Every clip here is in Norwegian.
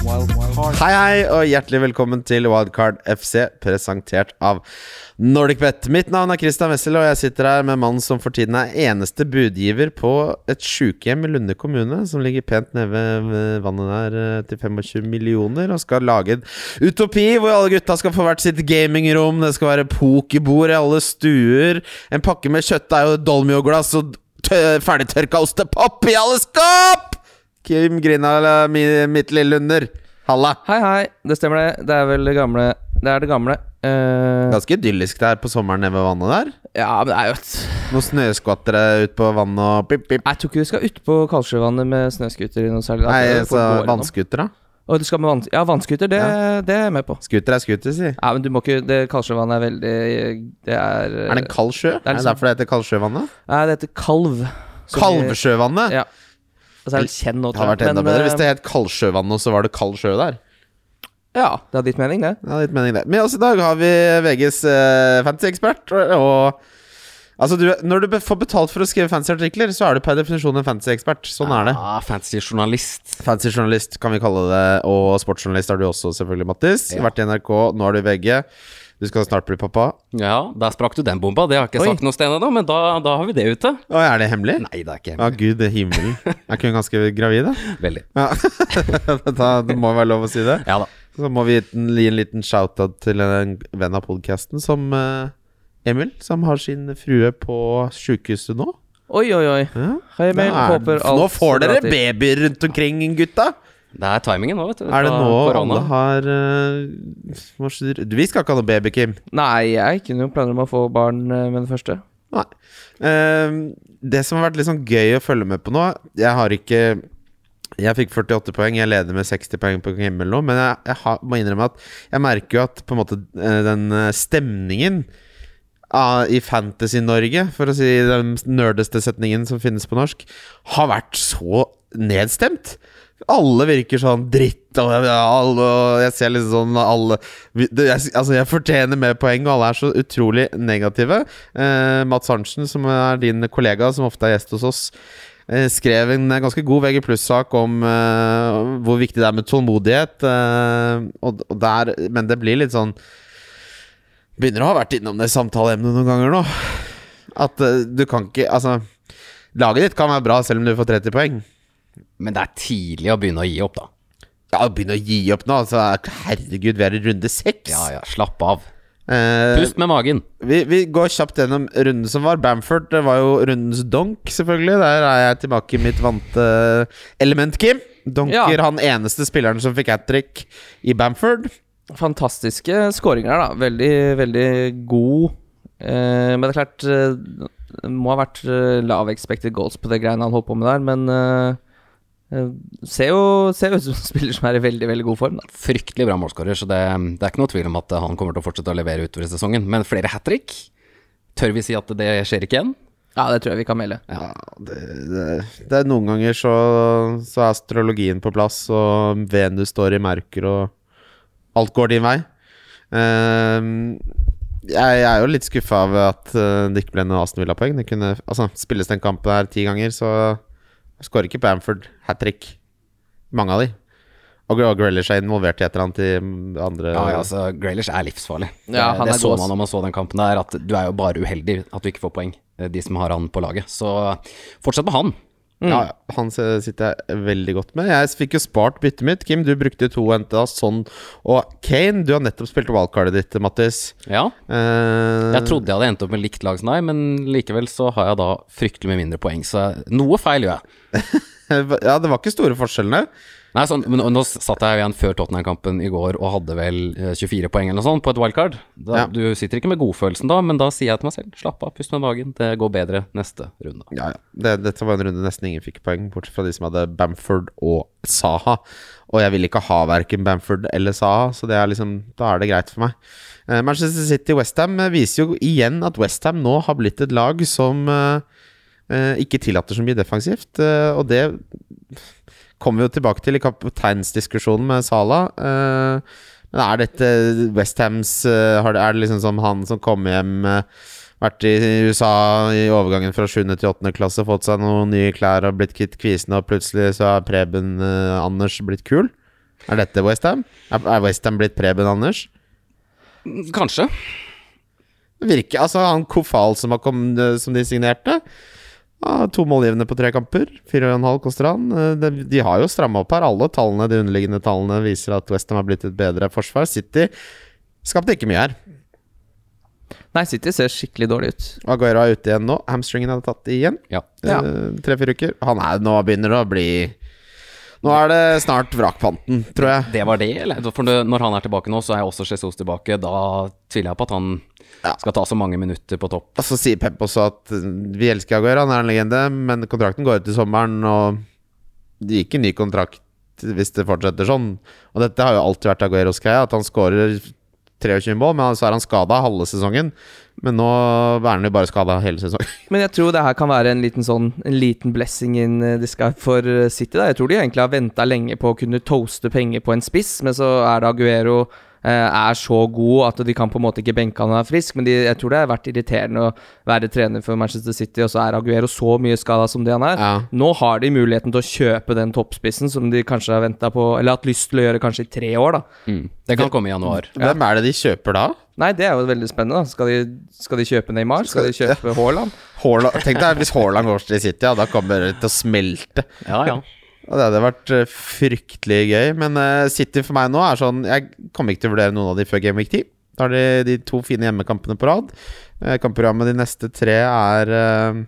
Hei, hei, og hjertelig velkommen til Wildcard FC, presentert av NordicBet. Mitt navn er Christian Wessel, og jeg sitter her med mannen som for tiden er eneste budgiver på et sjukehjem i Lunde kommune, som ligger pent nede ved vannet der eh, til 25 millioner, og skal lage en utopi hvor alle gutta skal få hvert sitt gamingrom, det skal være pokerbord i alle stuer, en pakke med kjøttdeig og dolmioglass og tø- ferdigtørka ostepop i alle skap! Kim Grina, mitt lille under. Halla. Hei, hei. Det stemmer, det. Det er vel det gamle. Det er det gamle. Uh, Ganske idyllisk det er på sommeren nede ved vannet der. ja, men det er jo et Noen snøskvattere ut på vannet og pip, pip. Jeg tror ikke vi skal utpå Kaldsjøvannet med snøscooter i noe særlig. Nei, Det så gå vannskuter, da. Og du skal med vann... Ja, vannscooter, det, det er jeg med på. Scooter er scooter, si. Ja, men du må ikke det Kaldsjøvannet er veldig Det er Er det en kald sjø? Er det liksom- derfor det heter Kaldsjøvannet? Nei, det heter Kalv. Kalvsjøvannet? Ja. Altså, jeg det kjent nå, Det hadde vært enda bedre hvis det het Kaldsjøvannet, og så var det kald sjø der. Ja, det har ditt mening, det. Det hadde litt mening, det. Men også i dag har vi VGs uh, fantasy-ekspert, og, Altså, du, når du får betalt for å skrive fantasy-artikler, så er du per definisjon en fantasy-ekspert. Sånn er det. Ja, fancy journalist. Fantasy-journalist kan vi kalle det, og sportsjournalist er du også, selvfølgelig, Mattis. Ja. Vært i NRK, nå er du i VG. Du skal snart bli pappa. Ja, der sprakk du den bomba. Det har jeg ikke Oi. sagt noe sted ennå, men da, da har vi det ute. Å, er det hemmelig? Nei, det er ikke hemmelig. Å, gud, det er himmelen. Er ikke hun ganske gravid, da? veldig. Ja. da det må være lov å si det. Ja da. Så må vi gi en, liten shout-out til en venn av podkasten, som eh, Emil, som har sin frue på sjukehuset nå. Oi, oi, oi. Ja. Hei, Emil. Er- Håper alt nå får dere babyer rundt omkring, gutta! Det er timingen nå, vet du. Er det nå korona. alle har uh? Vi skal ikke ha noe baby, Kim. Nei, jeg ikke noen planer om å få barn eh, med det første. Nei. Uh, det som har vært litt sånn gøy å følge med på nå Jeg har ikke Jeg fikk 48 poeng, jeg leder med 60 poeng på himmel nå, men jeg, jeg har, må innrømme at jeg merker jo at på en måte den stemningen av, i Fantasy-Norge, for å si den nerdeste setningen som finnes på norsk, har vært så nedstemt. Alle virker sånn dritt, og alle, jeg ser liksom sånn alle jeg, Altså, jeg fortjener mer poeng, og alle er så utrolig negative. Eh, Mats Arntzen, som er din kollega, som ofte er gjest hos oss, eh, skrev en ganske god VG pluss-sak om eh, hvor viktig det er med tålmodighet. eh, og, og der, men det blir litt sånn Begynner å ha vært innom det samtaleemnet noen ganger nå. At eh, du kan ikke Altså, laget ditt kan være bra selv om du får 30 poeng. Men det er tidlig å begynne å gi opp, da. Ja, begynne å gi opp nå. Altså, herregud, vi er i runde seks. Ja ja, slapp av. Eh, Pust med magen. vi, vi går kjapt gjennom runden som var. Bamford det var jo rundens donk, selvfølgelig. Der er jeg tilbake i mitt vante element, Kim. Donker Ja. han eneste spilleren som fikk hat trick i Bamford. Fantastiske skåringer, da. Veldig, veldig god. Eh, men det er klart eh, Det må ha vært eh, lav expected goals på det greiene han holdt på med der, men eh, eh, ser jo ser ut som en spiller som er i veldig, veldig god form, da. Fryktelig bra målskårer, så det, det er ikke noe tvil om at han kommer til å fortsette å levere utover i sesongen. Men flere hat trick? Tør vi si at det skjer ikke igjen? Ja, det tror jeg vi kan melde. Ja, det, det, det er noen ganger så, så er astrologien på plass, og Venus står i merker, og alt går din vei. Uh, jeg, jeg er jo litt skuffa over at eh, det ikke ble noe Aston Villa-poeng. Altså, Spilles den kampen her ti ganger, så skårer ikke Bamford hat trick. Mange av de. Og Grealish er involvert i et eller annet i andre Ja, ja, altså, Graylish er livsfarlig. Ja, han det er så god, man når man så den kampen der, at du er jo bare uheldig at du ikke får poeng, eh, de som har han på laget. Så fortsett med han. Ja, ja, han sitter jeg veldig godt med. Jeg fikk jo spart byttet mitt. Kim, du brukte to henta sånn og Kane. Du har nettopp spilt valgkartet ditt, Mattis. Ja, Eh, jeg trodde jeg hadde endt opp med likt lag som deg, men likevel så har jeg da fryktelig mye mindre poeng, så noe feil gjør jeg. Ja, det var ikke store forskjellene. Nei, sånn, men nå satt jeg igjen før Tottenham-kampen i går og hadde vel eh, 24 poeng eller noe sånt på et wildcard. Da, Ja. Du sitter ikke med godfølelsen da, men da sier jeg til meg selv slapp av, pust med magen, det går bedre neste runde. Ja, ja. Det, dette var en runde nesten ingen fikk poeng, bortsett fra de som hadde Bamford og Saha. Og jeg vil ikke ha verken Bamford eller Saha, så det er liksom, da er det greit for meg. Eh, Manchester City-Westham viser jo igjen at Westham nå har blitt et lag som eh, eh, ikke tillater så mye defensivt, eh, og det kommer vi jo tilbake til i kapteinsdiskusjonen med Sala. Eh, men er dette Westhams Er det liksom som han som kom hjem eh, vært i USA i overgangen fra 7. til 8. klasse, fått seg noen nye klær og blitt kvitt kvisene, og plutselig så er Preben eh, Anders blitt kul? Er dette Westham? Er, er Westham blitt Preben Anders? Kanskje. Virker Altså, han Kofal som, eh, som de signerte ja, To målgivende på tre kamper. Fire og en halv koster han. Eh, De, de har jo stramma opp her. Alle tallene, de underliggende tallene viser at Westham har blitt et bedre forsvar. City skapte ikke mye her. Nei, City ser skikkelig dårlig ut. Aguero er ute igjen nå. Hamstringen er tatt igjen. Ja. Ja. Eh, Tre-fire uker. Han er nå begynner det å bli Nå er det snart vrakpanten, tror jeg. Det var det, eller? For når han er tilbake nå, så er også Jesus tilbake. Da tviler jeg på at han Ja. skal ta så mange minutter på topp. Så sier Pep også at vi elsker Aguero, han er en legende, men kontrakten går ut i sommeren, og det gikk en ny kontrakt hvis det fortsetter sånn. Og dette har jo alltid vært Agueros greie, at han skårer 23 mål, men så er han skada halve sesongen. Men nå er han jo bare skada hele sesongen. Men jeg tror det her kan være en liten sånn En liten blessing in disguise for uh, City. da Jeg tror de egentlig har venta lenge på å kunne toaste penger på en spiss, men så er det Aguero eh, er så god at de kan på en måte ikke benke han og er frisk. Men de, jeg tror det har vært irriterende å være trener for Manchester City, og så er Aguero så mye skada som det han er. Ja. Nå har de muligheten til å kjøpe den toppspissen som de kanskje har venta på, eller hatt lyst til å gjøre kanskje i tre år, da. Mm. Det kan komme i januar. Hvem er det de kjøper da? Nei, det er jo veldig spennende. da Skal de, skal de kjøpe Neymar? Skal de kjøpe Haaland? Haaland, tenk deg hvis Haaland går til City, ja, da kommer det til å smelte. Ja, ja. Det hadde vært eh, fryktelig gøy. Men eh, City for meg nå er sånn Jeg kommer ikke til å vurdere noen av de før Game Week 10. Da har de de to fine hjemmekampene på rad. Uh, kampprogrammet de neste tre er eh,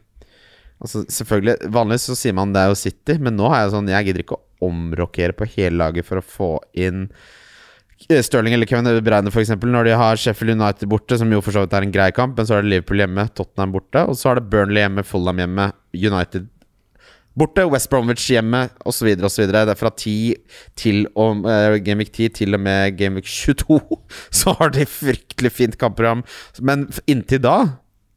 Altså selvfølgelig Vanligvis så sier man det er jo City, men nå har jeg sånn Jeg gidder ikke å omrokere på hele laget for å få inn eh, Stirling eller Kevin Breine f.eks. når de har Sheffield United borte, som jo for så vidt er en grei kamp, men så er det Liverpool hjemme, Tottenham borte, og så er det Burnley hjemme, Fulham hjemme, United borte, West Bromwich hjemme, osv. osv. Det er fra 10 til og, uh, Gameweek 10 til og med Gameweek 22, så har de fryktelig fint kampprogram. Men inntil da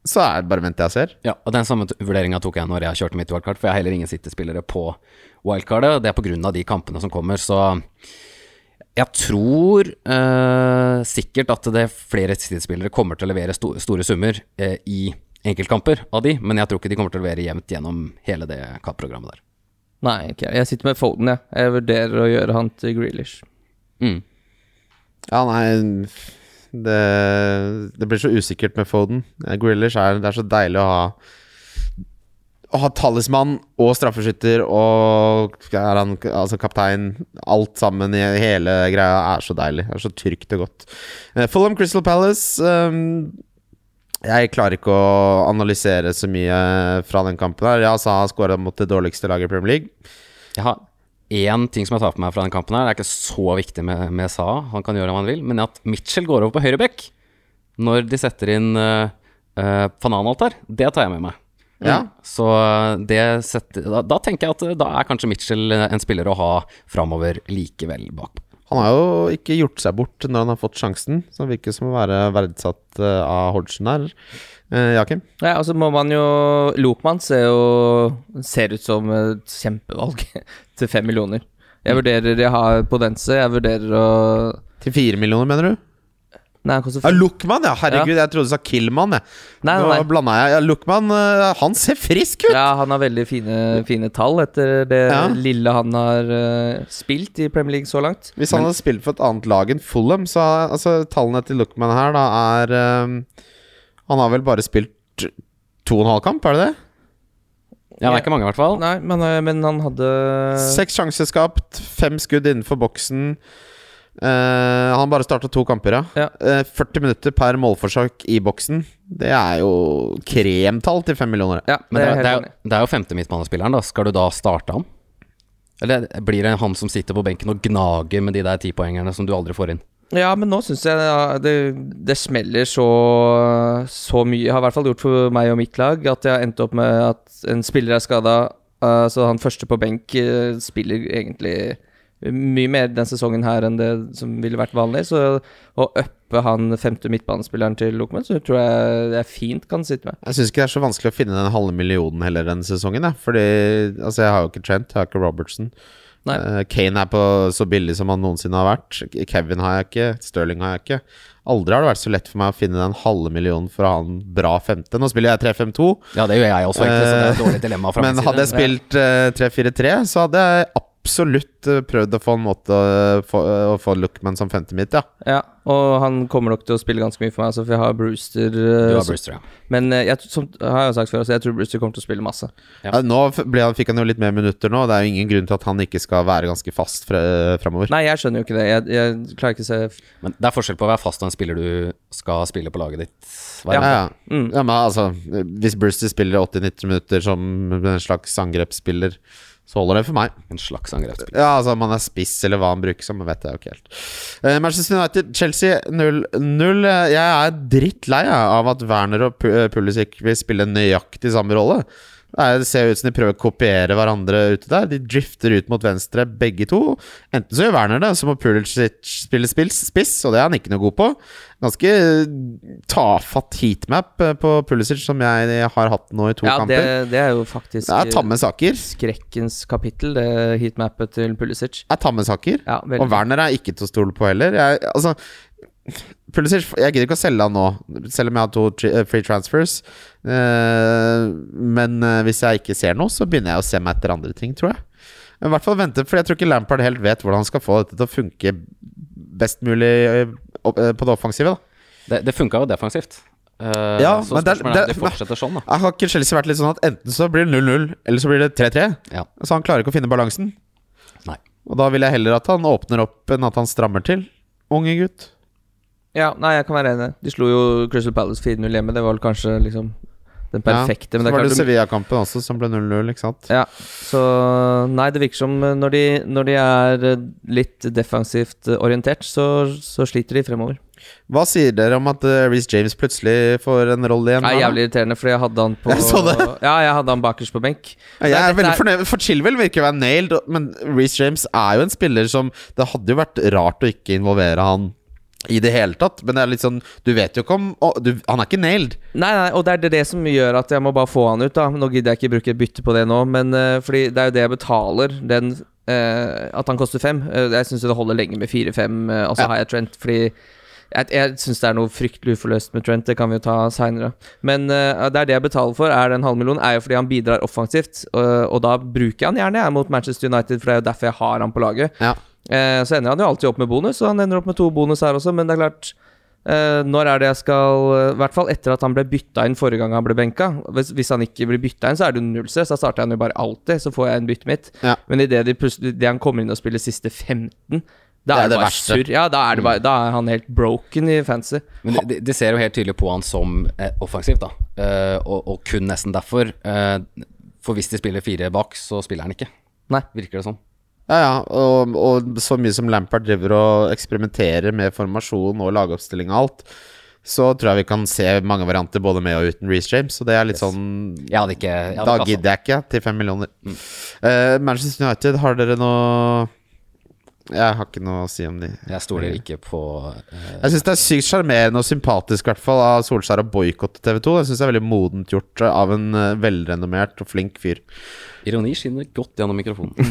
så er det bare vent jeg ser. Ja, og Den samme vurderinga tok jeg når jeg kjørte mitt wildcard, for jeg har heller ingen City-spillere på wildcardet. Det er pga. de kampene som kommer, så jeg tror uh, sikkert at det flere City-spillere kommer til å levere sto store summer uh, i enkeltkamper av de, men jeg tror ikke de kommer til å levere jevnt gjennom hele det kappprogrammet der. Nei, ikke jeg. Jeg sitter med Foden, jeg. Jeg vurderer å gjøre han til Grealish. Mm. Ja, nei det, det blir så usikkert med Foden. Grealish er Det er så deilig å ha Å ha talismann og straffeskytter og er han, altså kaptein Alt sammen i hele greia er så deilig. Det er så trygt og godt. Eh, Fulham Crystal Palace ehm, Jeg klarer ikke å analysere så mye fra den kampen her. Ja, Saha skåra mot det dårligste laget i Premier League. Jeg har én ting som jeg tar på meg fra den kampen her. Det er ikke så viktig med, med Saha, han kan gjøre hva han vil, men at Mitchell går over på høyre bekk når de setter inn uh, uh, van Anholt det tar jeg med meg. Ja. Så det setter, da, da tenker jeg at da er kanskje Mitchell en spiller å ha framover likevel bak. Han har jo ikke gjort seg bort når han har fått sjansen, så han virker som å være verdsatt eh, av Hodgson her. Eh, Jakim? Nei, altså må man jo Lokman ser jo Ser ut som et kjempevalg til fem millioner. Jeg vurderer Jeg har Podense, jeg vurderer å Til fire millioner, mener du? Nei, han Ja. Luckman, ja. Herregud, jeg trodde du sa Killman. Jeg. Nei, nei, nei. blanda jeg. Ja, Luckman, eh, han ser frisk ut! Ja, han har veldig fine, fine tall etter det Ja. lille han har uh, spilt i Premier League så langt. Hvis han hadde spilt for et annet lag enn Fulham, så altså, tallene til Luckman her da er um, Han har vel bare spilt to og en halv kamp, er det det? Ja, det er ikke mange, i hvert fall. Nei, men, men han hadde Seks sjanser skapt, fem skudd innenfor boksen. Eh, han bare starta to kamper, ja. Ja. Eh, 40 minutter per målforsøk i boksen. Det er jo kremtall til fem millioner. Ja, Men det er det, er, jo- det er jo femte midtbanespilleren, da. Skal du da starte ham? Eller blir det han som sitter på benken og gnager med de der tipoengerne som du aldri får inn? Ja, men nå syns jeg ja, det, det smeller så, så mye. Har i hvert fall gjort for meg og mitt lag at jeg har endt opp med at en spiller er skada. så han første på benk eh, spiller egentlig mye mer den sesongen her enn det som ville vært vanlig. Så å uppe han femte midtbanespilleren til Lokman, så tror jeg jeg fint kan sitte med. Jeg syns ikke det er så vanskelig å finne den halve millionen heller denne sesongen. Jeg. Fordi altså, jeg har jo ikke Trent, jeg har ikke Robertson. Nei. Eh, Kane er på så billig som han noensinne har vært. Kevin har jeg ikke, Sterling har jeg ikke. Aldri har det vært så lett for meg å finne den halve millionen for å ha en bra femte. Nå spiller jeg 3-5-2, Ja, det gjør jeg også, egentlig, så det er et dårlig dilemma fra men hadde jeg spilt eh, 3-4-3, så hadde jeg absolutt eh, prøvd å få en måte å få, å få Lookman som femte mitt, ja. Ja, og han kommer nok til å spille ganske mye for meg, altså, for jeg har Brewster. eh, Du har Brewster, ja. Men eh, jeg, som har jo sagt før, altså, jeg tror Brewster kommer til å spille masse. Ja. Ja, Nå ble, fikk han jo litt mer minutter nå. Det er jo ingen grunn til at han ikke skal være ganske fast fre- framover. Nei, jeg skjønner jo ikke det. Jeg, jeg klarer ikke å se Men det er forskjell på å være fast og en spiller du skal spille på laget ditt. Ja, ja. Mm. ja, men altså Hvis Brewster spiller 80-90 minutter som en slags angrepsspiller, så holder det for meg. En slags angrepsspill. Ja, altså han er spiss eller hva han bruker som, vet jeg jo ikke helt. Uh, Manchester United, Chelsea 0-0. Eh, Jeg er drittlei av at Werner og eh, Pulisic vil spille nøyaktig samme rolle. Det er- Det ser ut som de prøver å kopiere hverandre ute der. De drifter ut mot venstre, begge to. Enten så gjør Werner det, så må Pulisic spille spiss, og det er han ikke noe god på. Ganske eh, tafatt heatmap eh, på Pulisic, som jeg har hatt nå i to Ja, det, kamper. det er jo faktisk Det er tamme saker. skrekkens kapittel, det heatmappet til Pulisic. Det er tamme saker. Ja. Og Werner er ikke til å stole på heller. Jeg, altså Pulisic Jeg gidder ikke å selge han nå, selv om jeg har to eh, free transfers. Eh, men eh, hvis jeg ikke ser noe, så begynner jeg å se meg etter andre ting, tror jeg. Men I hvert fall vente, for jeg tror ikke Lampard helt vet hvordan han skal få dette til å funke best mulig på det offensive. da Det, det funka jo defensivt. Uh, Ja, så men det det, det- de fortsetter sånn, da. Jeg Har ikke Chelsea vært litt sånn at enten så blir det 0-0, eller så blir det 3-3? Ja. Så han klarer ikke å finne balansen. Nei. Og da vil jeg heller at han åpner opp enn at han strammer til. Unge gutt. Ja, nei, jeg kan være enig. De slo jo Crystal Palace 4-0 hjemme. Det var vel kanskje liksom den perfekte. Ja, men så var det Sevilla-kampen også, som ble 0-0, ikke sant? Ja, så Nei, det virker som eh, når de, når de er eh, litt defensivt eh, orientert, så, så sliter de fremover. Hva sier dere om at Reece James plutselig får en rolle igjen? Er jævlig irriterende, fordi jeg hadde han på Jeg så det. Ja, jeg hadde han bakerst på benk. Ja, Jeg er er veldig er- fornøyd, for Chilwell virker å være nailed, men Reece James er jo en spiller som Det hadde jo vært rart å ikke involvere han i det hele tatt, men det er litt sånn Du vet jo ikke om å, du, Han er ikke nailed. Nei, nei, og det er det, som gjør at jeg må bare få han ut. da Nå gidder jeg ikke bruke et bytte på det nå, men uh, fordi det er jo det jeg betaler. Den uh, At han koster fem. Uh, jeg syns det holder lenge med fire-fem, uh, og så Ja. har jeg Trent fordi jeg, jeg syns det er noe fryktelig uforløst med Trent. Det kan vi jo ta seinere. Men uh, det er det jeg betaler for, er den halvmillionen, er jo fordi han bidrar offensivt. Og, og da bruker jeg han gjerne jeg, mot Manchester United, for det er jo derfor jeg har han på laget. Ja. Eh, så ender han jo alltid opp med bonus, og han ender opp med to bonus her også, men det er klart eh, Når er det jeg skal eh, I hvert fall etter at han ble bytta inn forrige gang han ble benka. Hvis, hvis han ikke blir bytta inn, så er det null stress. Da starter han jo bare alltid, så får jeg en bytte mitt. Ja. Men idet de han kommer inn og spiller siste 15 da Det er er det, bare verste. Mm. surr. Ja, da er, bare, da er han helt broken i fancy. Men de, de- ser jo helt tydelig på han som eh, offensivt, da. Eh, og, og kun nesten derfor. Eh, for hvis de spiller fire bak, så spiller han ikke. Nei. Virker det sånn. Ja, ja, og, og så mye som Lampard driver og eksperimenterer med formasjon og lagoppstilling og alt, så tror jeg vi kan se mange varianter både med og uten Reece James. Så det er litt Yes. sånn Jeg hadde ikke jeg hadde Da gidder jeg ikke til fem millioner. Eh, Manchester United, har dere noe Jeg har ikke noe å si om de. Jeg stoler ikke på eh, Jeg syns det er sykt sjarmerende og sympatisk i hvert fall av Solskjær å boikotte TV 2. Jeg synes det er veldig modent gjort av en eh, velrenommert og flink fyr. Ironi skinner godt gjennom mikrofonen.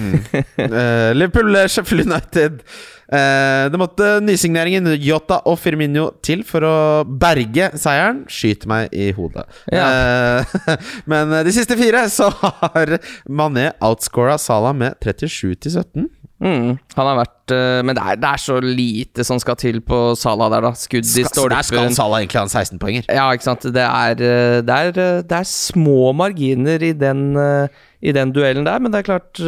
Eh, Liverpool, eh, Sheffield United. Eh, det måtte nysigneringen Yota og Firmino til for å berge seieren. Skyt meg i hodet. Eh, men de siste fire så har Mané outscora Salah med 37 til 17. Mm, han har vært eh, Men det er, det er så lite som skal til på Salah der, da. Skudd i stolpen. der skal. Salah egentlig ha en 16-poenger. Ja, ikke sant. Det er, eh, det er, eh, det er små marginer i den, i den duellen der, men det er klart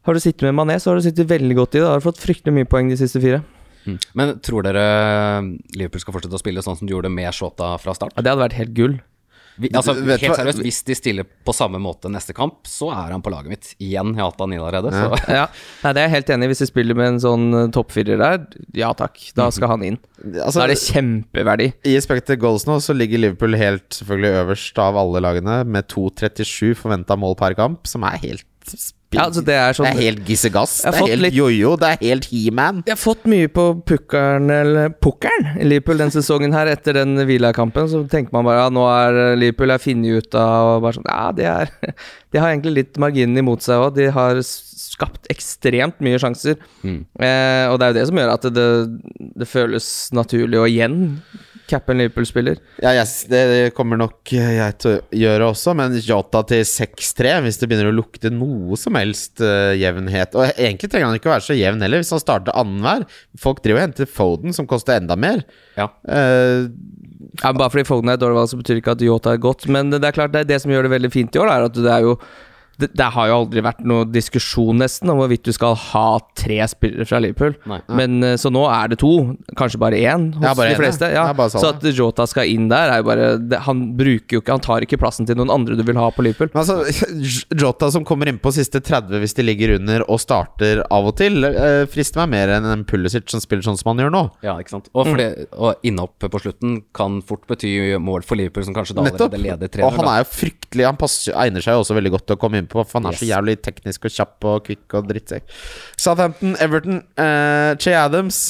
Har du sittet med Mané, så har du sittet veldig godt i det. Da har du fått fryktelig mye poeng de siste fire. Mm. Men tror dere Liverpool skal fortsette å spille sånn som de gjorde med Shota fra start? Ja, det hadde vært helt gull. Altså, helt seriøst, hvis de stiller på samme måte neste kamp, så er han på laget mitt. Igjen, jeg har hatt han inn allerede. Så. Ja, Nei, Det er jeg helt enig i. Hvis de spiller med en sånn eh, toppfirer der, ja takk. Da skal han inn. Altså, Da er det kjempeverdi. I spekter Goals nå så ligger Liverpool helt selvfølgelig øverst av alle lagene med 2,37 forventa mål per kamp, som er helt Ja, altså det er sånn Det er helt gissegass. Det er helt jojo. Det er helt he-man. Jeg har fått mye på pukkeren, eller pukkeren, i Liverpool den sesongen her. Etter den Villa-kampen så tenker man bare ja, nå er Liverpool er funnet ut av og bare sånn, Ja, de, er, de har egentlig litt marginen imot seg òg. De har skapt ekstremt mye sjanser. Mm. Eh, og det er jo det som gjør at det, det føles naturlig å igjen cappe en Liverpool-spiller. Ja, yes, det kommer nok jeg til å gjøre også, men Jota til 6-3, hvis det begynner å lukte noe som helst uh, jevnhet Og egentlig trenger han ikke å være så jevn heller, hvis han starter annenhver. Folk driver og henter Foden, som koster enda mer. Ja. Uh, Ja, bare fordi Foden er et dårlig valg, så betyr ikke at Yota er godt. Men det er klart, det, er det som gjør det veldig fint i år, er at det er jo det, det har jo aldri vært noe diskusjon nesten om hvorvidt du skal ha tre spillere fra Liverpool. Nei. Men eh, Så nå er det to, kanskje bare én hos bare de fleste. ja. Sånn, så at Jota skal inn der, er jo bare det, Han bruker jo ikke Han tar ikke plassen til noen andre du vil ha på Liverpool. men altså, Jota som kommer innpå siste 30 hvis de ligger under og starter av og til, eh, frister meg mer enn en Pulisic som spiller sånn som han gjør nå. Ja, ikke sant. Og, fordi, og innhopp på slutten kan fort bety mål for Liverpool, som kanskje da allerede leder 3-0. Og han er jo fryktelig Han passer, egner seg jo også veldig godt til å komme inn på, for han er så jævlig teknisk og kjapp og kvikk og drittsekk. Southampton, Everton, uh, Che Adams.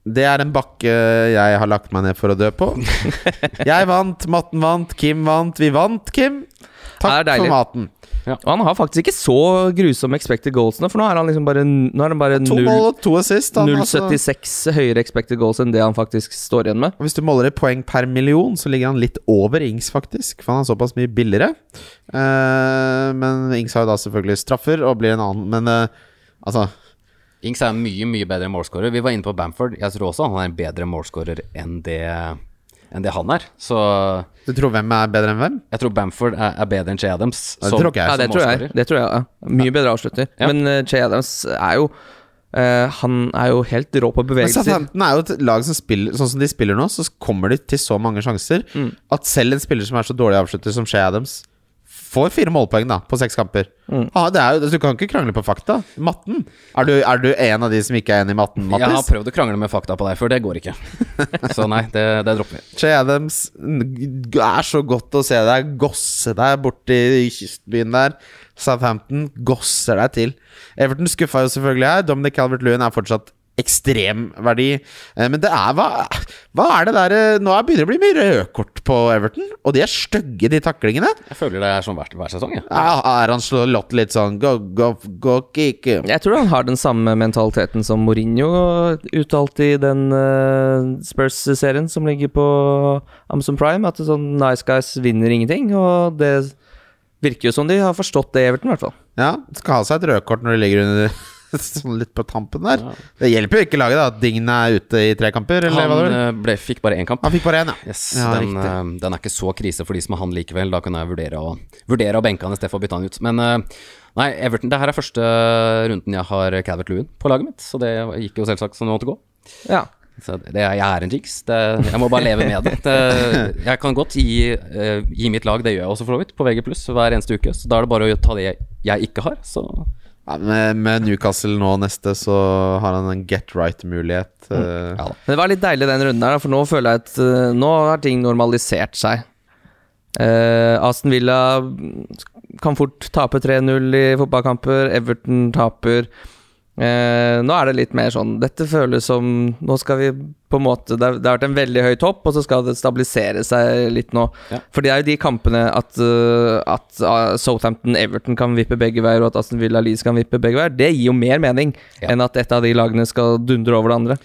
Det er en bakke jeg har lagt meg ned for å dø på. Jeg vant, Matten vant, Kim vant. Vi vant, Kim. Det Takk er for maten. Og han har faktisk ikke så grusomme expected goals nå, for nå er han liksom bare er han bare To null- mål og to assist. han, altså. 0,76 høyere expected goals enn det han faktisk står igjen med. Og Hvis du måler i poeng per million, så ligger han litt over Ings, faktisk. For han er såpass mye billigere. Uh, men Ings har jo da selvfølgelig straffer og blir en annen Men uh, altså Ings er mye, mye bedre målskårer. Vi var inne på Bamford. Jeg tror også han er en bedre målskårer enn det, enn det han er. Så Du tror hvem er bedre enn hvem? jeg tror Bamford er, er bedre enn Che Adams. Som, det tror ikke jeg. Ja, det tror jeg. Det tror jeg ja. Mye bedre avslutter. Ja. Men uh, Che Adams er jo Uh, Han er jo helt rå på Men bevegelser. Southampton er jo et lag som spiller Sånn som de spiller nå, så kommer de til så mange sjanser Mm. at selv en spiller som er så dårlig avslutter som Shea Adams, får fire målpoeng da på seks kamper. Mm. Er jo, du kan ikke krangle på fakta. Matten. Er du, er du en av de som ikke er enig i matten, Jeg har prøvd å krangle med fakta på deg før, det går ikke. Så nei, det, det dropper vi. Che Adams det er så godt å se deg gosse deg borti kystbyen der. Southampton gosser deg til. Everton skuffa jo selvfølgelig her. Dominic Calvert-Lewin er fortsatt ekstremverdi. Eh, Men det er hva, hva er det der eh, Nå er- begynner det å bli mye rødkort på Everton, og de er stygge, de taklingene. Jeg føler det er sånn hver, hver sesong, Ja. Er, er han slått litt sånn go, go, go, kick? Jeg tror han har den samme mentaliteten som Mourinho uttalte i den uh, Spurs-serien som ligger på Amazon Prime, at sånn nice guys vinner ingenting. Og det virker jo som de har forstått det, Everton, i hvert fall. Ja, skal ha seg et rødkort når de ligger under sånn litt på tampen der. Ja. Det hjelper jo ikke laget da at Dign er ute i tre kamper, eller hva Han det eh, ble, fikk bare én kamp. Han fikk bare én, ja. Yes, Ja, den, eh, den er ikke så krise for de som har han likevel. Da kan jeg vurdere å, vurdere å benke han istedenfor å bytte han ut. Men eh, nei, Everton Det her er første runden jeg har Calvert Lewin på laget mitt, så det gikk jo selvsagt som det måtte gå. Ja. Så det, jeg er en jinx. Det, jeg må bare leve med det. det jeg kan godt gi, gi mitt lag, det gjør jeg også for så vidt, på VG+, hver eneste uke. Så da er det bare å ta det jeg, jeg ikke har. Så Ja, med, med Newcastle nå neste, så har han en get right-mulighet. Mm. ja. Men det var litt deilig den runden her, for nå føler jeg at eh, nå har ting normalisert seg. Eh, Aston Villa kan fort tape 3-0 i fotballkamper. Everton taper. Eh, nå er det litt mer sånn Dette føles som Nå skal vi på en måte Det har, det har vært en veldig høy topp, og så skal det stabilisere seg litt nå. Ja. For det er jo de kampene at, eh, at eh, Southampton Everton kan vippe begge veier, og at Aston Villa Leeds kan vippe begge veier. Det gir jo mer mening Ja. enn at et av de lagene skal dundre over det andre.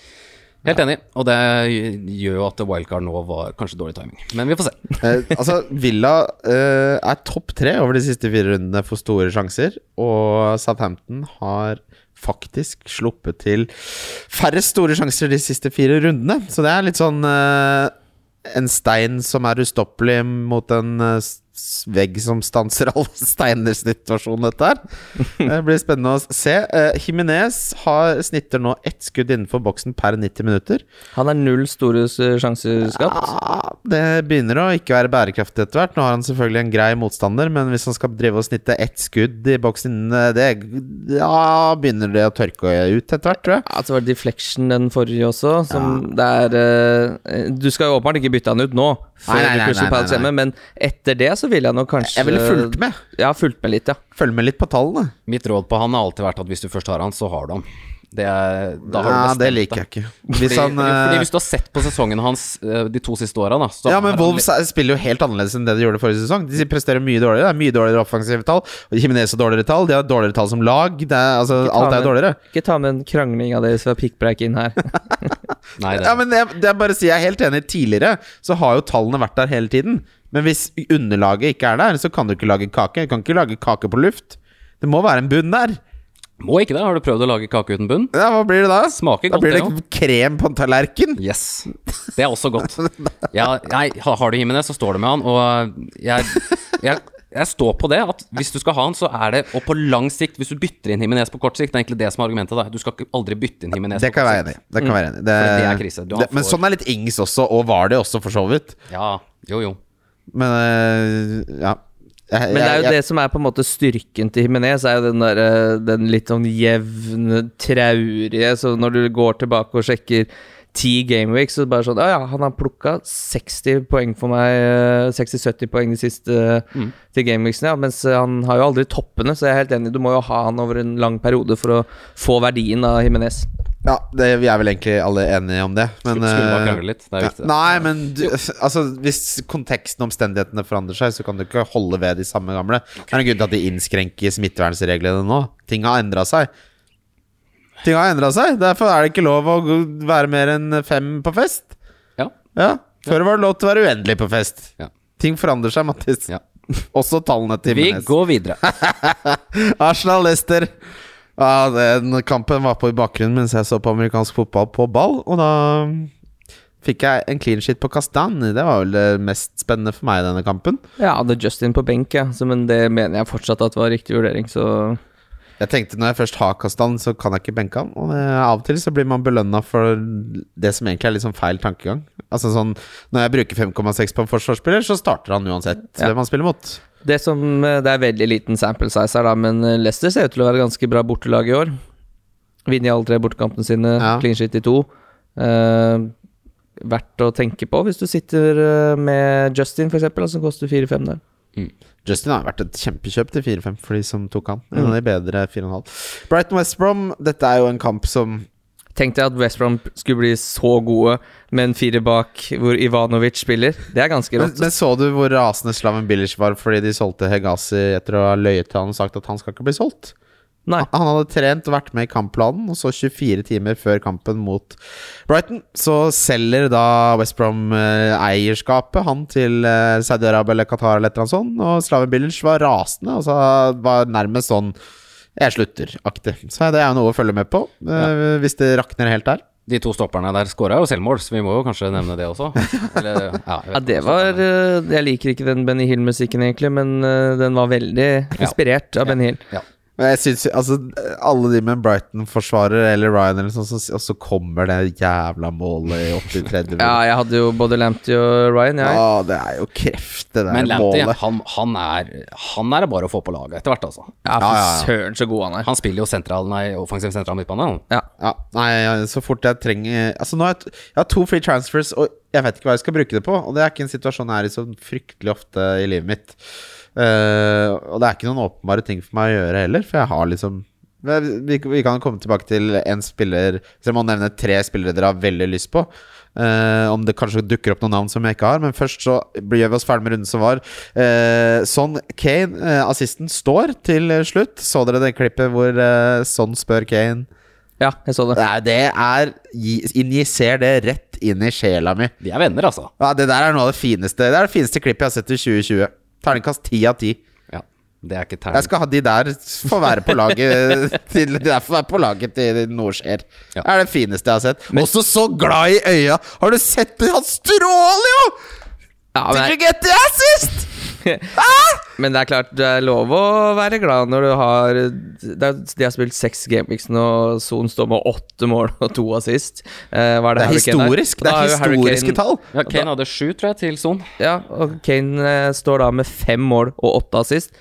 Helt enig, og det gjør jo at wildcard nå var kanskje dårlig timing. Men vi får se. Eh, altså, Villa eh, er topp tre over de siste fire rundene for store sjanser, og Southampton har faktisk sluppet til færre store sjanser de siste fire rundene. Så det er litt sånn eh, en stein som er ustoppelig mot en s- vegg som stanser all steiner-situasjonen, dette her. Det blir spennende å se. Uh, Jimenez har, snitter nå ett skudd innenfor boksen per 90 minutter. Han er null store sjanser skapt. Ja, det begynner å ikke være bærekraftig etter hvert. Nå har han selvfølgelig en grei motstander, men hvis han skal drive og snitte ett skudd i boksen, eh, det Ja, begynner det å tørke ut etter hvert, tror jeg. Ja, så var det deflection den forrige også, som det er eh, Du skal jo åpenbart ikke bytte han ut nå, før Nei, nei, nei, Crystal Palace hjemme, men etter det så så ville jeg nok kanskje Jeg ville fulgt med. Ja, fulgt med litt, ja. Følg med litt på tallene. Mitt råd på han har alltid vært at hvis du først har han, så har du han. Det, er, da har Ja, du det liker jeg ikke. Hvis Fordi, han fordi eh, hvis du har sett på sesongen hans eh, de to siste åra, Ja, men Wolves er- spiller jo helt annerledes enn det de gjorde forrige sesong. De presterer mye dårligere. Det er mye dårligere offensive tall. Jiminez har dårligere tall. De har dårligere tall som lag. Det er, altså, alt er med- dårligere. Ikke ta med en krangling av deres fra pickbreak inn her. Nei, det, Ja, men jeg, det er bare å si Jeg er helt enig. Tidligere så har jo tallene vært der hele tiden. Men hvis underlaget ikke er der, så kan du ikke lage kake. Du kan ikke lage kake på luft. Det må være en bunn der. Må ikke det. Har du prøvd å lage kake uten bunn? Ja, Hva blir det da? Smaker Da godt, blir det det krem på en tallerken. Yes. Det er også godt. Ja, nei, har du Jimenez, så står det med han, og jeg, jeg, jeg står på det. At hvis du skal ha han, så er det Og på lang sikt, hvis du bytter inn Jimenez på kort sikt, det er egentlig det som er argumentet. da Du skal aldri bytte inn Jimenez Det kan jeg være enig i. Det kan jeg være enig i. Det, det er krise. Du det, men sånn er litt Ings også, og var det også, for så vidt. Ja, jo, jo. Men øh, ja. Jeg, Men det er jo jeg, det som er på en måte styrken til Jimenez, er jo den der, den litt sånn jevne, traurige Så når du går tilbake og sjekker ti gameweeks, så bare sånn Ja, ja, han har plukka 60 poeng for meg, eh, 60-70 poeng de siste Mm. til gameweeksene, ja, mens han har jo aldri toppene, så jeg er helt enig, du må jo ha han over en lang periode for å få verdien av Jimenez. Ja, det, vi er vel egentlig alle enige om det. Men, Skulle, skulle bare øh, krangle litt. Det er ja, viktig. Nei, men du, altså, hvis konteksten og omstendighetene forandrer seg, så kan du ikke holde ved de samme gamle. Det er en grunn til at de innskrenker smittevernreglene nå. Ting har endra seg. Ting har endra seg. Derfor er det ikke lov å være mer enn fem på fest. Ja. Ja, Før var det lov til å være uendelig på fest. Ja. Ting forandrer seg, Mattis. Ja. Også tallene til Vi Jimenez. går videre. Arsenal-Lester. Ja, den kampen var på i bakgrunnen mens jeg så på amerikansk fotball på ball, og da fikk jeg en clean shit på Kastani. Det var vel det mest spennende for meg i denne kampen. Ja, hadde Justin på benk, ja, så, men det mener jeg fortsatt at var riktig vurdering, så Jeg tenkte når jeg først har Kastan, så kan jeg ikke benke han. Og det, av og til så blir man belønna for det som egentlig er litt sånn feil tankegang. Altså sånn Når jeg bruker 5,6 på en forsvarsspiller, så starter han uansett Ja. hvem han spiller mot. Det som eh, Det er veldig liten sample size her, da, men eh, Leicester ser ut til å være ganske bra bortelag i år. Vinner alle tre bortekampene sine, Ja. clean shit i to. Uh, verdt å tenke på hvis du sitter med Justin, eksempel, som koster 4-5 der. Justin har vært et kjempekjøp til 4-5 for de som tok han. En av de bedre 4,5. Brighton West Brom, dette er jo en kamp som Tenk deg at West Brom skulle bli så gode med en fire bak hvor Ivanovic spiller. Det er ganske rått. men så du hvor rasende Slaven Bilic var fordi de solgte Hegazi etter å ha løyet til han og sagt at han skal ikke bli solgt? Nei. Han hadde trent og vært med i kampplanen, og så 24 timer før kampen mot Brighton, så selger da West Brom eh, eierskapet han til eh, Saudi-Arabia eller Qatar eller et eller annet sånt, og Slaven Bilic var rasende, og så var nærmest sånn jeg slutter-aktig. Så det er jo noe å følge med på, ja. hvis det rakner helt der. De to stopperne der skåra jo selvmål, så vi må jo kanskje nevne det også. Eller, ja, Ja, det var eh, Jeg liker ikke den Benny Hill-musikken, egentlig, men eh, den var veldig inspirert av Benny Hill. Ja. Men jeg synes, altså Alle de med Brighton-forsvarer eller Ryan eller sånn, og så kommer det jævla målet i 83. Ja, jeg hadde jo både Lamptey og Ryan, jeg. Ja, det er jo kreft, det der Men Lamptey, målet. han, han, er, han er det bare å få på laget etter hvert, altså. Ja, Ja, ja, ja. for søren så god han er. Han spiller jo sentral, nei, offensiv sentral midtbane. han. Ja. Ja, nei, så fort jeg trenger Altså nå har jeg, jeg har to free transfers, og jeg vet ikke hva jeg skal bruke det på. Og det er ikke en situasjon jeg er i så fryktelig ofte i livet mitt. Eh, og det er ikke noen åpenbare ting for meg å gjøre heller, for jeg har liksom vi, vi kan komme tilbake til en spiller Så jeg må nevne tre spillere dere har veldig lyst på. Uh, om det kanskje dukker opp noen navn som jeg ikke har. Men først så gjør vi oss ferdig med runden som var. Uh, Son Kane, uh, assisten, står til slutt. Så dere det klippet hvor uh, Son spør Kane ja, jeg så det. Nei, det er Injiser det rett inn i sjela mi. De er venner, altså. Ja, det der er noe av det fineste Det er det fineste klippet jeg har sett i 2020. Terningkast ti av ti. Ja, det er ikke Jeg skal ha de der få være på laget til, De der være på laget til noe skjer. Ja. Det er det fineste jeg har sett. Også så glad i øya! Har du sett det? Han stråler jo! Ja, Did men, you get the assist? men det er klart, det er lov å være glad når du har det er, De har spilt seks gameweeks nå, og Son står med åtte mål og to assist. Eh, er Det det er historisk. Det er historiske Kane- tall. Ja, Kane hadde sju, tror jeg, til Son. Ja, og Kane eh, står da med fem mål og åtte assist.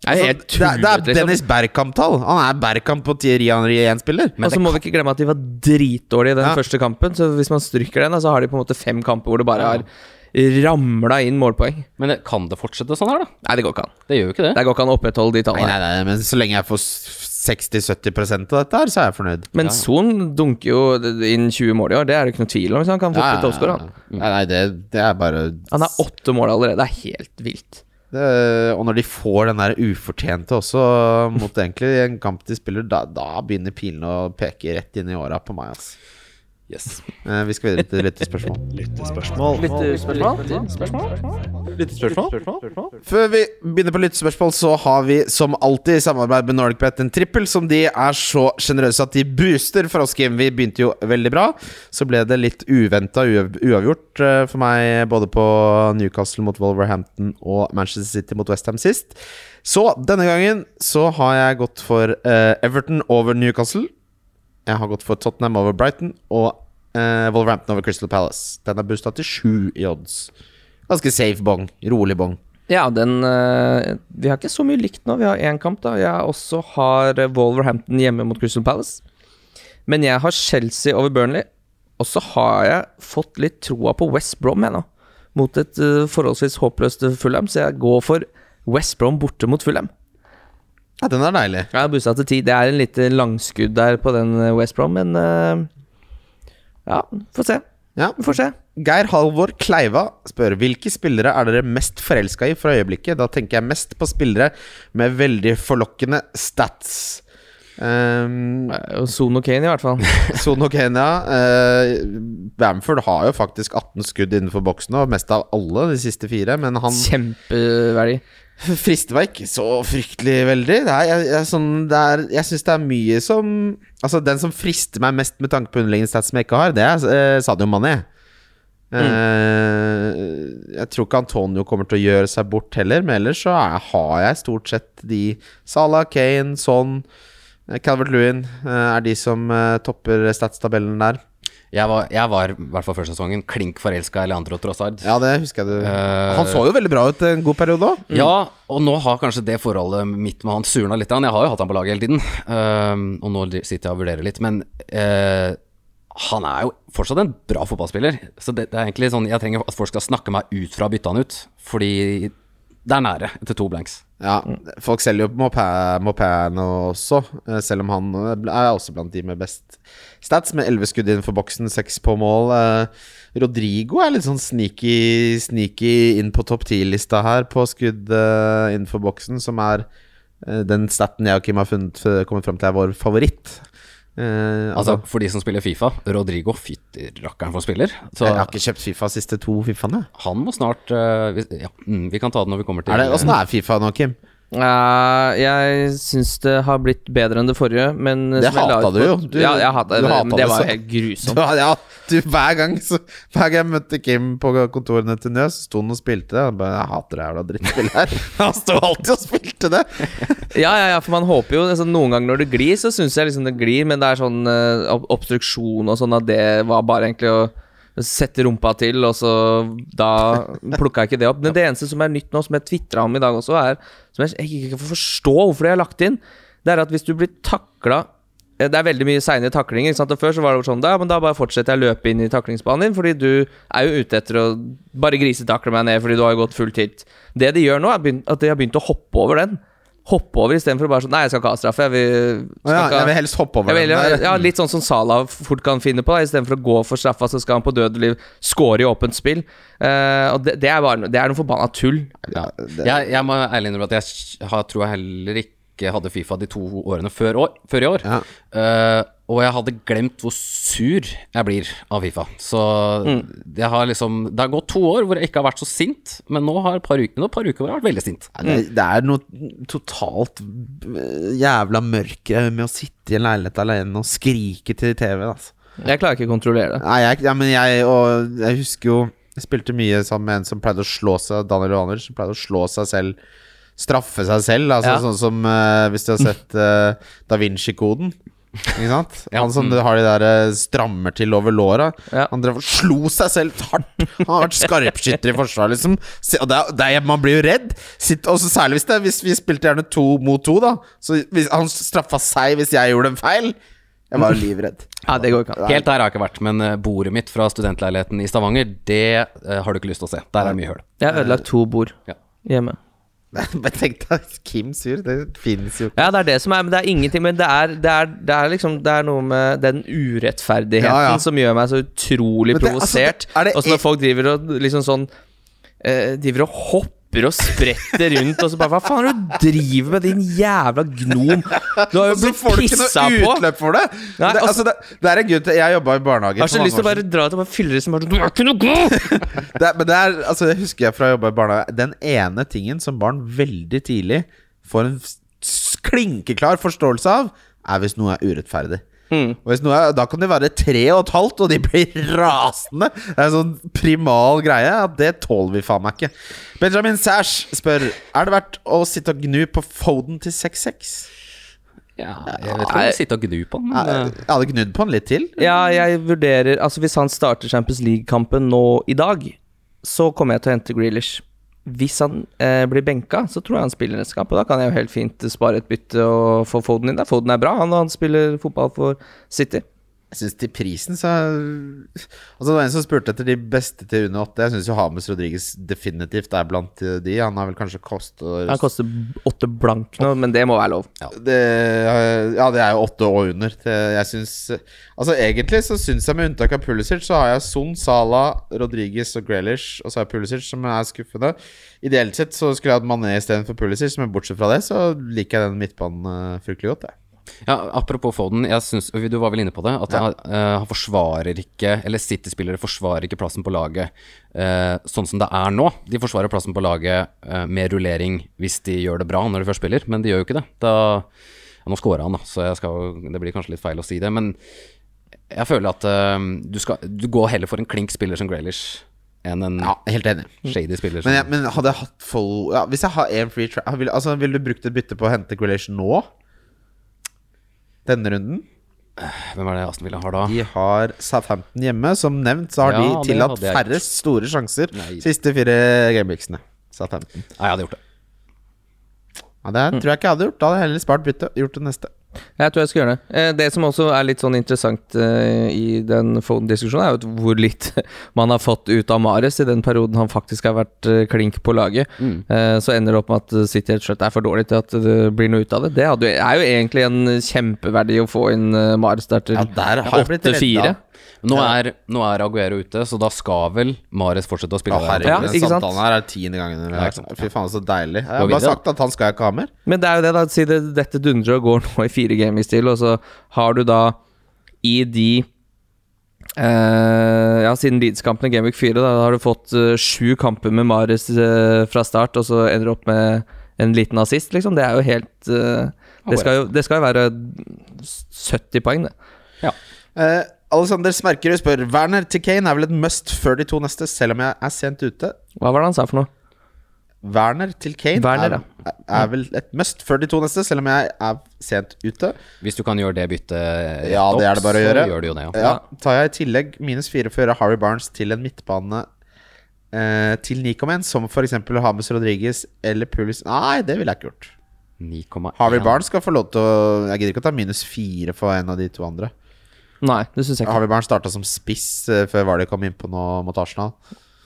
Det er helt turet, det, er, det er liksom. Dennis Bergkamp-tall. Han er Bergkamp på Thierry Henry-1-spiller. Og så må vi ikke glemme at de var dritdårlige i den Ja. første kampen. Så hvis man stryker den, så har de på en måte fem kamper hvor det bare har ramla inn målpoeng. Men kan det fortsette sånn her, da? Nei, det går ikke an. Det gjør jo ikke det. Det går ikke an å opprettholde de Nei, tallene. nei, nei, men så lenge jeg får 60-70% av dette her, så er jeg fornøyd. Men Son dunker jo inn 20 mål i år, det er det ikke noe tvil om. Hvis han kan få Ja, toppscorer. han. Nei, nei det, det er bare Han har åtte mål allerede, det er helt vilt. det, Og når de får den der ufortjente også mot egentlig en kamp de spiller, da, da begynner pilene å peke rett inn i åra på meg. Altså. Yes. Uh, vi skal videre til lyttespørsmål. Før vi begynner på lyttespørsmål, så har vi som alltid i samarbeid med NordicBet en trippel som de er så sjenerøse at de booster for oss, Kim. Vi begynte jo veldig bra. Så ble det litt uventa uavgjort eh, for meg både på Newcastle mot Wolverhampton og Manchester City mot Westham sist. Så denne gangen så har jeg gått for uh, Everton over Newcastle. Jeg har gått for Tottenham over Brighton og eh, Wolverhampton over Crystal Palace. Den er boosta til sju i odds. Ganske safe bong. Rolig bong. Ja, den eh, Vi har ikke så mye likt nå. Vi har én kamp, da. Jeg også har Wolverhampton hjemme mot Crystal Palace. Men jeg har Chelsea over Burnley. Og så har jeg fått litt troa på West Brom, jeg nå. Mot et eh, forholdsvis håpløst Fulham, så jeg går for West Brom borte mot Fulham. Ja, den er deilig. Ja, bussa til ti. Det er en lite langskudd der på den eh, West Brom, men uh, Ja, får se. Ja. Vi får se. Geir Halvor Kleiva spør hvilke spillere er dere mest forelska i for øyeblikket. Da tenker jeg mest på spillere med veldig forlokkende stats. Um, Sono Kane, i hvert fall. Sono Kane, ja. Uh, Bamford har jo faktisk 18 skudd innenfor boksen, og mest av alle de siste fire. Men han Kjempeverdi. Frister meg ikke så fryktelig veldig. Er, jeg, jeg, sånn, er, jeg syns det er mye som Altså, den som frister meg mest med tanke på underliggende stats som jeg ikke har, det er eh, Sadio Mané. Eh, jeg tror ikke Antonio kommer til å gjøre seg bort heller, men ellers så er, har jeg stort sett de Salah, Kane, Son, eh, Calvert Lewin eh, er de som topper statstabellen der. Jeg var, jeg var i hvert fall før sesongen klink forelska i Leandro Trossard. Ja, det husker jeg du uh, Han så jo veldig bra ut en god periode òg. Ja, og nå har kanskje det forholdet mitt med han surna litt. Jeg har jo hatt han på laget hele tiden, uh, og nå sitter jeg og vurderer litt. Men uh, han er jo fortsatt en bra fotballspiller. Så det, det er egentlig sånn jeg trenger at folk skal snakke meg ut fra å bytte han ut. Fordi det er nære etter to blanks. Ja, folk selger jo Mopano også, eh, selv om han eh, er også blant de med best stats, med 11 skudd innenfor boksen, 6 på mål. Eh, Rodrigo er litt sånn sneaky, sneaky inn på topp 10-lista her, på skudd innenfor boksen, som er den staten jeg og Kim har funnet, kommet fram til er vår favoritt. Eh, Altså, altså, for de som spiller Fifa, Rodrigo fytti rakkeren for spiller. Så jeg har ikke kjøpt Fifa siste to Fifaene. han må snart uh, vi, Ja, mm, vi kan ta det når vi kommer til Er det, er Fifa nå, Kim? Ja, jeg syns det har blitt bedre enn det forrige, men Det hatet du jo. Du- ja, jeg hata du det, men det var jo helt grusomt. Du, ja, du, hver gang så, Hver gang jeg møtte Kim på kontorene til Nøs, sto han og spilte det. Han bare, Jeg hater det jævla drittspillet her. Han sto alltid og spilte det. Ja, ja, ja, for man håper jo altså, Noen ganger når det glir, så syns jeg liksom det glir, men det er sånn eh, obstruksjon og sånn at det var bare egentlig å sette rumpa til, og så da plukka jeg ikke det opp. Men det eneste som er nytt nå, som jeg tvitra om i dag også, er Som jeg ikke kan forstå hvorfor de har lagt inn, det er at hvis du blir takla eh, det er veldig mye seine taklinger. ikke sant? Og Før så var det sånn da, men da bare fortsetter jeg å løpe inn i taklingsbanen din, fordi du er jo ute etter å bare grisetakle meg ned fordi du har gått full tilt. Det de gjør nå, er at de har begynt å hoppe over den. Hoppe over istedenfor bare sånn Nei, jeg skal ikke ha straffe. Jeg vil, ja, ikke ha- jeg vil helst hoppe over vil, ja, Litt sånn som Salah fort kan finne på. Istedenfor å gå for straffa, så skal han på død og liv score i åpent spill. Uh, og det, det er bare Det er noe forbanna tull. Ja. Jeg, jeg må ærlig innrømme at jeg har, tror jeg heller ikke hadde Fifa de to årene før, år, før i år. Ja. Eh, og jeg hadde glemt hvor sur jeg blir av Fifa. Så det har liksom Det har gått to år hvor jeg ikke har vært så sint, men nå har et par uker, et par uker hvor jeg har vært veldig sint. Det, det er noe totalt øh, jævla mørke med å sitte i en leilighet alene og skrike til TV-en. Altså. Jeg klarer ikke å kontrollere det. Nei, jeg, ja, men jeg, og jeg husker jo Jeg spilte mye sammen med en som pleide å slå seg Daniel Johanner, som pleide å slå seg selv Straffe seg selv. Altså, Ja. Sånn som uh, hvis du har sett uh, Da Vinci-koden. Ikke sant? Ja. Han som har de der øh, strammer til over låra. Ja. Han drev og slo seg selv hardt. Han har vært skarpskytter i forsvar, liksom. Og det er, det er, man blir jo redd. Sitt, også særlig hvis, det, hvis vi spilte gjerne to mot to, da. Så hvis, han straffa seg hvis jeg gjorde en feil. Jeg var livredd. Ja, det går ikke an. Helt der har jeg ikke vært, men eh, bordet mitt fra studentleiligheten i Stavanger, det eh, har du ikke lyst til å se. Der er det mye høl. Jeg har ødelagt to bord Ja. hjemme. Men tenk deg Kim sur. Det fins jo ikke. Ja, det er det som er Men det er ingenting Men det er, det er, det er liksom Det er noe med den urettferdigheten Ja, ja. som gjør meg så utrolig altså, provosert. er det og så e- når folk driver og liksom sånn eh, Driver og hopper og spretter rundt, og så bare Hva faen er det du driver med, din jævla gnom? Du har jo Og så blitt pissa på! utløp for det! Nei, det, altså, det, det er en grunn til Jeg jobba i barnehage Jeg har så lyst til å bare dra til fylle fyller som bare sånn, Du er ikke noe god! Det, men det er, altså det husker jeg fra å jobbe i barnehage Den ene tingen som barn veldig tidlig får en klinkeklar forståelse av, er hvis noe er urettferdig. Mm. Og hvis noe er, Da kan de være tre og et halvt, og de blir rasende. Det er en sånn primal greie. At det tåler vi faen meg ikke. Benjamin Sash spør Er det verdt å sitte og gnu på Foden til 6-6. Ja, jeg vet ikke om jeg sitter og gnur på den, men Jeg jeg hadde gnudd på den litt til. Ja, jeg vurderer Altså, hvis han starter Champions League-kampen nå i dag, så kommer jeg til å hente Grealish. Hvis han eh, blir benka, så tror jeg han spiller neste kamp. Og da kan jeg jo helt fint spare et bytte og få Foden inn der. Foden er bra, han, han spiller fotball for City. Jeg synes til prisen så Altså Det var en som spurte etter de beste til under åtte. Jeg syns jo Hames Rodriguez definitivt er blant de. Han har vel kanskje koster Han koster åtte blank nå, men det må være lov. det, Ja, det er jo åtte og under. Jeg synes Altså Egentlig så syns jeg, med unntak av Pulisic, så har jeg Son, Salah, Rodriguez og Grealish, og så har jeg Pulisic, som er skuffende. Ideelt sett så skulle jeg hatt Mané istedenfor Pulisic, men bortsett fra det så liker jeg den midtbanen eh, fryktelig godt. Jeg. Ja, Apropos Foden, jeg synes, du var vel inne på det. At han, eh, han forsvarer ikke Eller City-spillere forsvarer ikke plassen på laget eh, sånn som det er nå. De forsvarer plassen på laget eh, med rullering hvis de gjør det bra når de først spiller, men de gjør jo ikke det. Da, ja, nå scora han, da, så jeg skal, det blir kanskje litt feil å si det. Men jeg føler at eh, du, skal, du går heller for en klink spiller som Graylish enn en Ja, helt enig. shady spiller Men, jeg, men hadde jeg hatt full ja, Hvis jeg har én free track vil, altså, Ville du brukt et bytte på å hente Grealish nå? Denne runden? Hvem er det Aston Villa har da? De har Southampton hjemme. Som nevnt så har Ja, de tillatt færre store sjanser Nei. siste fire gameweeksene. Southampton. Nei, jeg hadde gjort det. Ja, det tror jeg ikke jeg hadde gjort. Da hadde jeg heller spart byttet. Gjort det neste. Jeg tror jeg skal gjøre det. Eh, Det som også er litt sånn interessant eh, i den Foden-diskusjonen, er jo hvor litt man har fått ut av Mares i den perioden han faktisk har vært eh, klink på laget. Mm. Så ender det opp med at City rett og slett er for dårlig til at det blir noe ut av det. Det er jo egentlig en kjempeverdi å få inn Mares der til Ja, der har jeg blitt redda. 8-4. Nå er, nå er Aguero ute, så da skal vel Mares fortsette å spille Ja, herregud, Ja, ikke sant? samtalen her er tiende gangen. sant? Fy faen, så deilig. Jeg har bare sagt at han skal jeg ikke ha mer. Men det er jo det, da. Si det, dette dundrer og går nå i fire gamer stil, og så har du da i de Uh, Ja, siden Leeds-kampen i Gameweek 4, da har du fått uh, sju kamper med Mares uh, fra start, og så ender du opp med en liten assist, liksom. Det er jo helt det, skal jo, det skal jo være 70 poeng, det. Ja. Alexander Smerkerud spør Werner til Kane er vel et must før de to neste, selv om jeg er sent ute. Hva var det han sa for noe? Werner til Kane Werner, er, er vel et must før de to neste, selv om jeg er sent ute. Hvis du kan gjøre det byttet Ja, det er det bare å så gjøre. gjør du jo det, ja. Ja, tar jeg i tillegg minus fire for å gjøre Harry Barnes til en midtbane eh, til 9,1, som f.eks. Hames Rodriguez eller Pulis Nei, det ville jeg ikke gjort. 9,1. Harvey Barnes skal få lov til å Jeg gidder ikke å ta minus fire for en av de to andre. Nei, det synes jeg ikke. Harvey Barnes starta som spiss eh, før Vardy kom inn på nå mot Arsenal.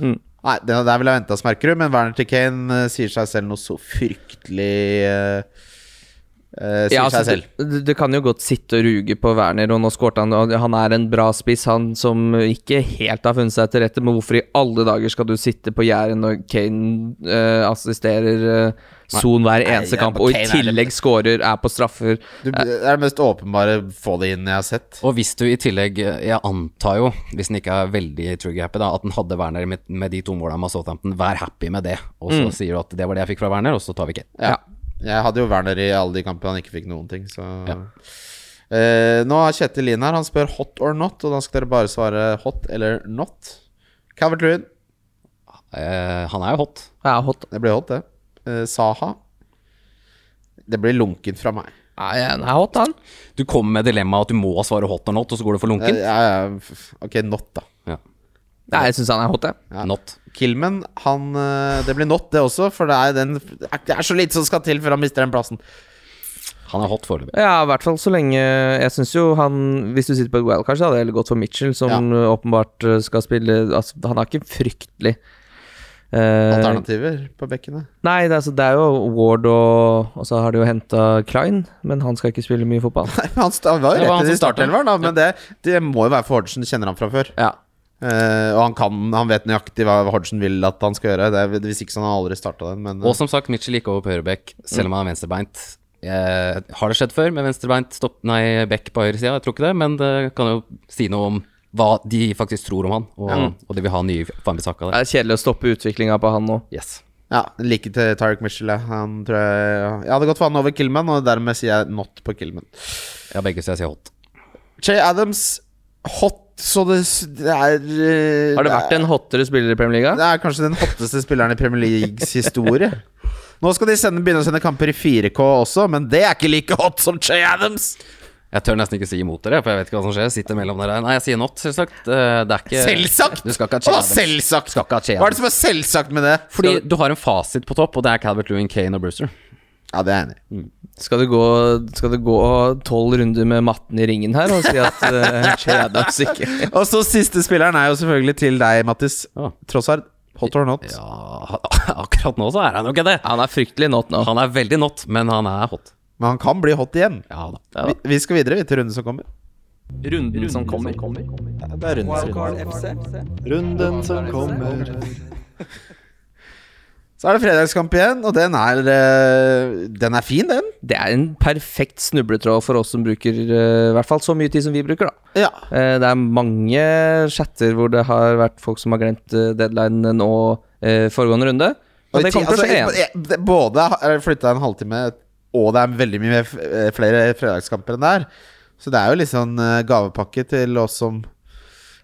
Mm. Nei, det, der ville jeg venta du. men Werner til Kane eh, sier seg selv noe så fryktelig eh, eh, Sier Ja, altså, du, det, det kan jo godt sitte og ruge på Werner, og nå skårte han og Han er en bra spiss, han som ikke helt har funnet seg til rette, men hvorfor i alle dager skal du sitte på gjerdet når Kane uh, assisterer uh, Son hver eneste kamp, og i Kane er tillegg skårer, er på straffer? Du, det er det mest åpenbare få det inn jeg har sett. Og hvis du i tillegg, jeg antar jo, hvis den ikke er veldig trigger-happy, da, at den hadde Werner med, med de to målene med Southampton, vær happy med det. Og så Mm. sier du at det var det jeg fikk fra Werner, og så tar vi ikke. Ja. Jeg hadde jo Werner i alle de kampene han ikke fikk noen ting, så Eh, Nå har Kjetil Lien her. Han spør hot or not, og da skal dere bare svare hot eller not. Calvert Lewin. Eh, han er jo hot. Er hot. Det blir hot, det. Eh, Saha. Det blir lunkent fra meg. Nei, han er hot, han. Du kommer med dilemmaet at du må svare hot or not, og så går du for lunkent? lunken. ja, ja, ok, not, da. Nei, jeg syns han er hot, jeg. Ja. Not. Kilman, han eh, Det blir not, det også, for det er, den, det er så lite som skal til før han mister den plassen. Han er hot foreløpig. Ja, i hvert fall så lenge Jeg syns jo han Hvis du sitter på et wildcard, så hadde jeg heller gått for Mitchell, som Ja. åpenbart eh, skal spille altså, Han er ikke fryktelig eh, Alternativer på bekkene. Nei, det, er altså, det er jo Ward og Og så har de jo henta Klein, men han skal ikke spille mye fotball. Nei, men Han var jo rett han i startelveren, da. Men det, det må jo være for Hordesen, Kjenner han fra før. Ja. Eh, og han kan Han vet nøyaktig hva Hodgson vil at han skal gjøre. Det er, hvis ikke så han har aldri starta den, men Og som sagt, Mitchell gikk over på høyrebekk, selv om han er venstrebeint. Uh, har det skjedd før med venstrebeint stopp, nei, bekk på høyre side? Jeg tror ikke det, men det kan jo si noe om hva de faktisk tror om han, og, og de vil ha nye Fambisaka Det er kjedelig å stoppe utviklinga på han nå. Yes. Ja, like til Tarek Mitchell. Han tror jeg Jeg hadde gått for han over Killman, og dermed sier jeg not på Killman. Ja, begge sier hot. Che Adams, hot, så det, det er eh, Har det vært en hottere spiller i Premier League? Det er kanskje den hotteste spilleren i Premier Leagues historie. Nå skal de sende, begynne å sende kamper i 4K også, men det er ikke like hot som Che Adams. Jeg tør nesten ikke si imot dere, for jeg vet ikke hva som skjer. Jeg sitter mellom dere. Nei, jeg sier not, selvsagt. Eh, Det er ikke Selvsagt! Du skal ikke ha Che Adams. selvsagt? Skal ikke ha Che Hva er det som er selvsagt med det? Fordi du har en fasit på topp, og det er Calvert Lewin, Kane og Brewster. Ja, det er jeg enig i. Skal du gå Skal du gå tolv runder med matten i ringen her og si at uh, Che oss ikke Og så siste spilleren er jo selvfølgelig til deg, Mattis. Tross Trossard. Hot or not? Ja, akkurat nå så er han jo ikke det. Han er fryktelig not nå. Han er veldig not, men han er hot. Men han kan bli hot igjen. Ja da. Ja. Vi, vi skal videre vi, til runden som kommer. Runden som kommer. det er runden Runden som kommer. Så er det fredagskamp igjen, og den er eh, Den er fin, den. Det er en perfekt snubletråd for oss som bruker eh, i hvert fall så mye tid som vi bruker, da. Ja. Eh, det er mange chatter hvor det har vært folk som har glemt deadline nå foregående runde. Og i det kommer til å skje altså, igjen. Både flytta en halvtime, og det er veldig mye flere fredagskamper enn der. Så det er jo litt sånn gavepakke til oss som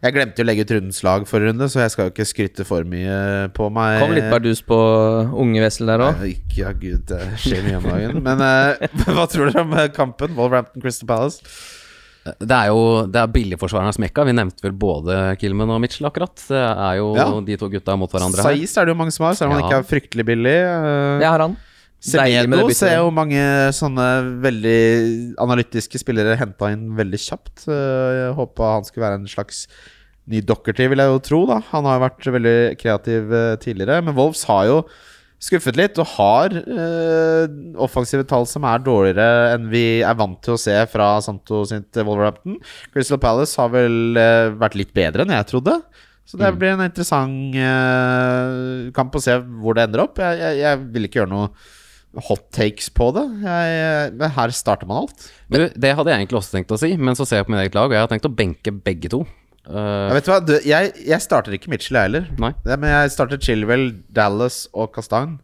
Jeg glemte jo å legge ut rundens lag forrige runde, så jeg skal jo ikke skryte for mye på meg. Kom litt bardus på unge Wessel der òg. Ikke, ja, gud, det skjer mye om dagen. Men uh, hva tror dere om eh, kampen? Wolverhampton Crystal Palace? Det er jo det er billigforsvarernes mekka. Vi nevnte vel både Kilman og Mitchell akkurat. Det er jo Ja. de to gutta mot hverandre her. Saiz er det jo mange som har, selv om han ikke er fryktelig billig. Uh, Jeg har han. Semedo ser jo mange sånne veldig analytiske spillere henta inn veldig kjapt. Eh, Jeg håpa han skulle være en slags ny Dockerty, vil jeg jo tro. da Han har jo vært veldig kreativ eh, tidligere. Men Wolves har jo skuffet litt, og har eh, offensive tall som er dårligere enn vi er vant til å se fra Santo sitt Wolverhampton. Crystal Palace har vel eh, vært litt bedre enn jeg trodde. Så det blir en interessant eh, kamp å se hvor det ender opp. Jeg, jeg, jeg vil ikke gjøre noe hot takes på det. Jeg, men her starter man alt. Men det hadde jeg egentlig også tenkt å si, men så ser jeg på mitt eget lag, og jeg har tenkt å benke begge to. Uh, Jeg vet hva, du, jeg, jeg starter ikke Mitchell, jeg heller. Nei. Men jeg starter Chilwell, Dallas og Kastang.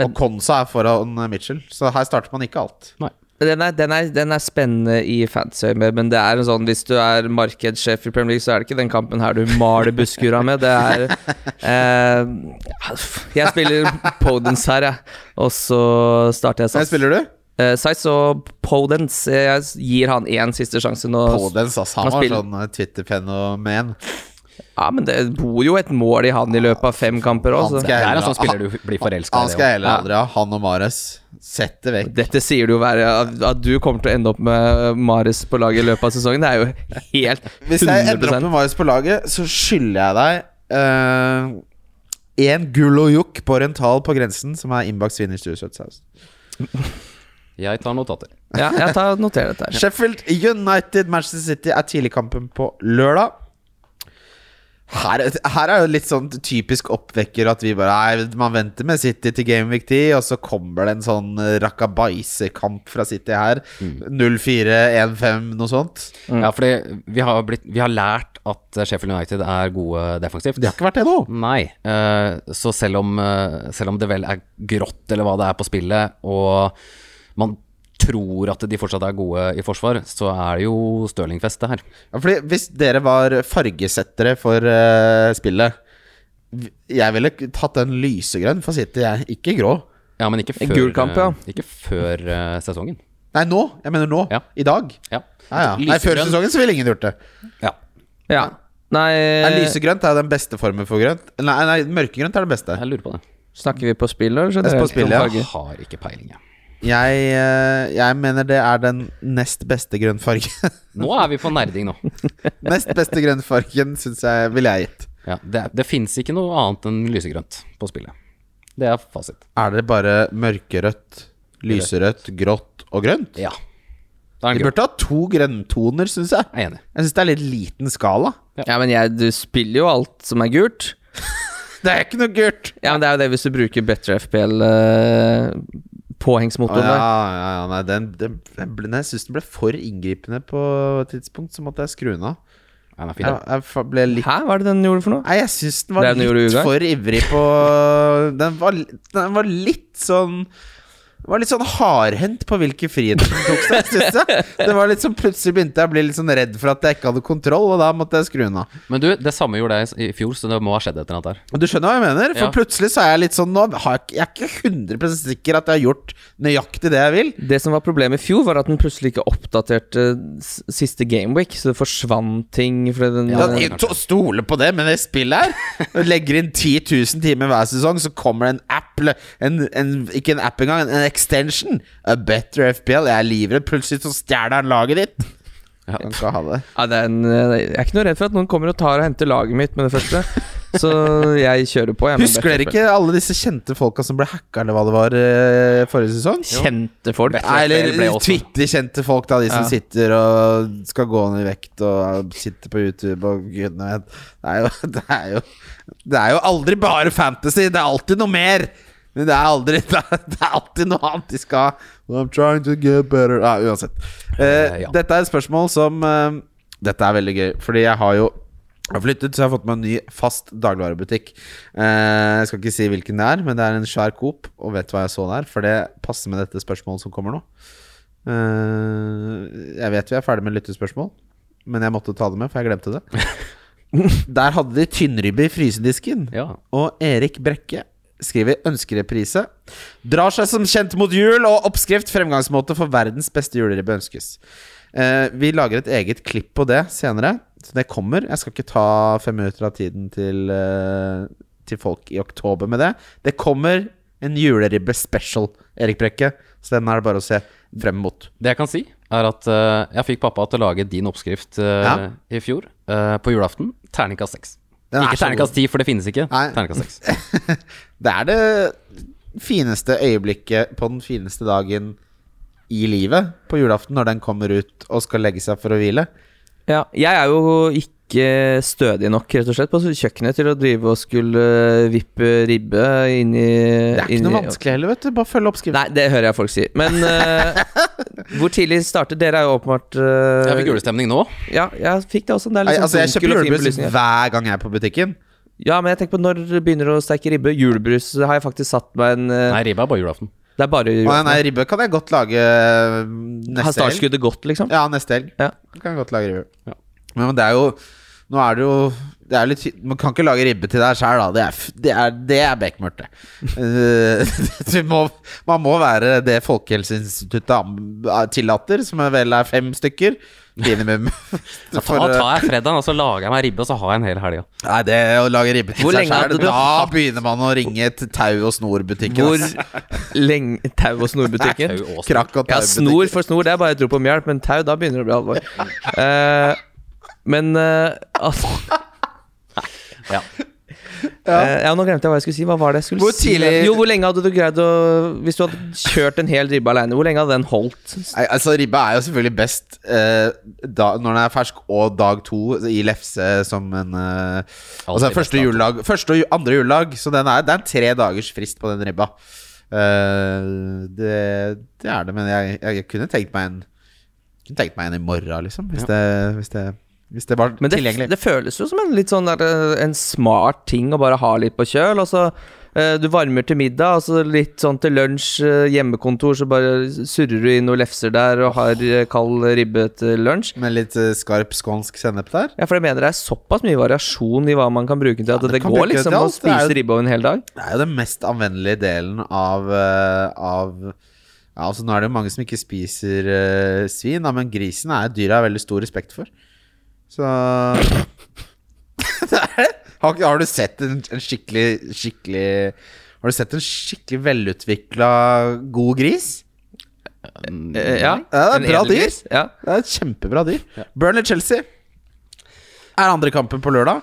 Men- og Konsa er foran Mitchell, så her starter man ikke alt. nei. Den er, den, er, den er spennende i fantasy, men det er en sånn hvis du er markedssjef i Premier League, så er det ikke den kampen her du maler buskura med. Det er eh, Jeg spiller Podence her, jeg. Og så starter jeg Hvem spiller du? Eh, Size og Podence. Jeg gir han én siste sjanse nå. Podens, ass. Han han var sånn eh, Twitter-fenomen. Ja, men det bor jo et mål i han i løpet av fem kamper òg. Han skal en heller- spiller du blir forelska Han i. skal jeg heller aldri ha. Han og Mares. Sett det vekk. Dette sier du jo være at- at du kommer til å ende opp med Maris på laget i løpet av sesongen. Det er jo helt 100 Hvis jeg ender opp med Maris på laget, så skylder jeg deg én gull og jokk på Rental på grensen, som er innbakt svin i stuesøtsaus. Jeg tar notater. Ja, jeg tar noterer dette. Sheffield United Manchester City er tidligkampen på lørdag. Her, her er jo litt sånn typisk oppvekker at vi bare Nei, man venter med City til Gameweek 10, og så kommer det en sånn rakabaise-kamp fra City her. 0-4-1-5, noe sånt. Ja, fordi vi har, blitt, vi har lært at Sheffield United er gode defensivt. Det har ikke vært det nå. Nei. eh, så selv om, eh, selv om det vel er grått eller hva det er på spillet, og man tror at de fortsatt er gode i forsvar, så er det jo Stirling-fest, det her. Ja, fordi Hvis dere var fargesettere for uh, spillet Jeg ville tatt den lysegrønn for City, jeg. Ikke grå. Ja, men ikke En før, gul kamp, ja. eh, ikke før uh, sesongen. Nei, nå. Jeg mener nå. Ja. I dag. Ja. Ja, ja. Nei, Før sesongen så ville ingen gjort det. ja. Ja. Nei, Nei, lysegrønt er den beste formen for grønt. Nei, nei mørkegrønt er det beste. Jeg lurer på det. snakker vi på spill, eller? Jeg er på spill, ja. Jeg har ikke peiling, jeg. Jeg, eh, jeg mener det er den nest beste grønnfargen. Nå er vi på nerding nå. nest beste grønnfargen syns jeg ville jeg gitt. Ja, det det fins ikke noe annet enn lysegrønt på spillet. Det er fasit. Er det bare mørkerødt, lyserødt, grått og grønt? Ja. Det er De burde ha to grønntoner, syns jeg. Jeg. Jeg syns det er litt liten skala. Ja, men jeg, du spiller jo alt som er gult. Det er ikke noe gult! Ja, men det er jo det hvis du bruker Better FPL eh, Å, påhengsmotoren der. ja, ja, nei, den, den, den ble, nei, jeg syns den ble for inngripende på et tidspunkt, så måtte jeg skru den av. Ja, den er fin. Jeg, jeg ble litt Hæ, hva er det den gjorde for noe? Nei, jeg syns den var den litt for ivrig på den var, den var litt sånn Den var litt sånn hardhendt på hvilke friheter som tok seg, syns jeg. Det var litt sånn Plutselig begynte jeg å bli litt sånn redd for at jeg ikke hadde kontroll, og da måtte jeg skru den av. Men du, det samme gjorde jeg i fjor, så det må ha skjedd et eller annet der. Du skjønner hva jeg mener? For Ja. plutselig så er jeg litt sånn Nå har jeg, jeg er ikke 100 sikker at jeg har gjort nøyaktig det jeg vil. Det som var problemet i fjor, var at den plutselig ikke oppdaterte siste gameweek, så det forsvant ting fordi den Ja, jeg to- stoler på det, men det spillet her Legger inn 10 000 timer hver sesong, så kommer det en app en, en, Ikke en app engang, en extension. A better FPL. Jeg er livredd. Plutselig så stjeler han laget ditt. Ja. Ha det. Ja, det er en, eh, jeg er ikke noe redd for at noen kommer og tar og henter laget mitt med det første. Så jeg kjører på. Jeg, Husker dere ikke alle disse kjente folka som ble hacka, eller hva det var, eh, forrige sesong? Kjente folk. Nei, eller Twitter-kjente folk, da. De som Ja. sitter og skal gå ned i vekt og sitter på YouTube og gudene vet. Det er jo Det er jo, det er jo aldri bare fantasy. Det er alltid noe mer. Men det er aldri Det er, det er alltid noe annet de skal I'm trying to get better ja, Uansett. Eh, Eh, ja. Dette er et spørsmål som eh, Dette er veldig gøy, fordi jeg har jo jeg har flyttet, så jeg har fått meg en ny fast dagligvarebutikk. Eh, jeg skal ikke si hvilken det er, men det er en svær Coop. Og vet du hva jeg så der? For det passer med dette spørsmålet som kommer nå. Eh, jeg vet vi er ferdig med lyttespørsmål, men jeg måtte ta det med, for jeg glemte det. Der hadde de tynnribbe i frysedisken. Ja. Og Erik Brekke skriver ønskereprise. Drar seg som kjent mot jul, og oppskrift fremgangsmåte for verdens beste juleribbe ønskes. Eh, vi lager et eget klipp på det senere, så det kommer. Jeg skal ikke ta fem minutter av tiden til, eh, til folk i oktober med det. Det kommer en juleribbe special, Erik Brekke, så den er det bare å se frem mot. Det jeg kan si, er at eh, jeg fikk pappa til å lage din oppskrift eh, Ja. i fjor, eh, på julaften. Terningkast seks. Den Ikke terningkast ti, for det finnes ikke. Terningkast seks. Det er det fineste øyeblikket på den fineste dagen i livet på julaften, når den kommer ut og skal legge seg for å hvile. Ja, jeg er jo ikke stødig nok rett og slett på kjøkkenet til å drive og skulle vippe ribbe inn i Det er ikke noe vanskelig heller, vet du. Bare følg oppskriften. Nei, det hører jeg folk si. Men uh, hvor tidlig startet Dere er jo åpenbart uh, Jeg fikk julestemning nå. Ja, jeg fikk det også. Det er Nei, litt altså, jeg sånn kjøper julebrus hver gang jeg er på butikken. Ja, men jeg tenker på når begynner begynner å steike ribbe. Julebrus har jeg faktisk satt meg en uh, Nei, ribbe er bare julaften. Det er bare Å, nei, ribbe kan jeg godt lage Har neste helg. startskuddet gått, liksom? Ja, neste helg. Ja. Kan jeg godt lage ribbe. Ja. Men, men det er jo Nå er det jo det er litt, Man kan ikke lage ribbe til deg sjæl, da. Det er, det er, det er bekmørkt, det. Eh, må, man må være det Folkehelseinstituttet tillater, som vel er fem stykker. Minimum. Da tar eh, jeg fredagen, og så lager jeg meg ribbe, og så har jeg en hel helg. Nei, det å lage ribbe til Hvor seg sjøl Da hatt- begynner man å ringe til tau- og snorbutikken. Hvor ass. lenge Tau- og snorbutikken? Krakk og. Krakk Ja, snor for snor, det er bare et rop om hjelp, men tau, da begynner det å bli alvor. Eh, men uh, altså Ja. Eh, ja, nå glemte jeg hva jeg skulle si. Hva var det jeg skulle Hvor si? Jo, hvor lenge hadde du greid å Hvis du hadde kjørt en hel ribbe alene, hvor lenge hadde den holdt? Nei, altså Ribbe er jo selvfølgelig best eh, da, når den er fersk, og dag to i lefse som en eh, Altså første juledag Første og andre juledag, så den er, det er en tre dagers frist på den ribba. Eh, det, det er det, men jeg, jeg kunne tenkt meg en Kunne tenkt meg en i morgen, liksom. Hvis, det, hvis, det, hvis det var Men det, tilgjengelig. det føles jo som en litt sånn der, eh, En smart ting å bare ha litt på kjøl. Og så eh, Du varmer til middag, og så litt sånn til lunsj, eh, hjemmekontor, så bare surrer du inn noen lefser der og har eh, kald ribbe til lunsj. Med litt eh, skarp skånsk sennep der. Ja, for jeg mener det er såpass mye variasjon i hva man kan bruke til at det det, kan går bruke liksom til å alt. Det er spise jo- ribbe over en hel dag. Det er jo den mest anvendelige delen av, eh, av ja, altså Nå er det jo mange som ikke spiser eh, svin, da, men grisen er et dyr jeg har veldig stor respekt for. Så. Har, har du sett en, en skikkelig Skikkelig Har du sett en skikkelig velutvikla god gris? Eh, Ja, Ja, det er en bra dyr. Ja. Det er et kjempebra dyr. Burnley-Chelsea er andre kampen på lørdag.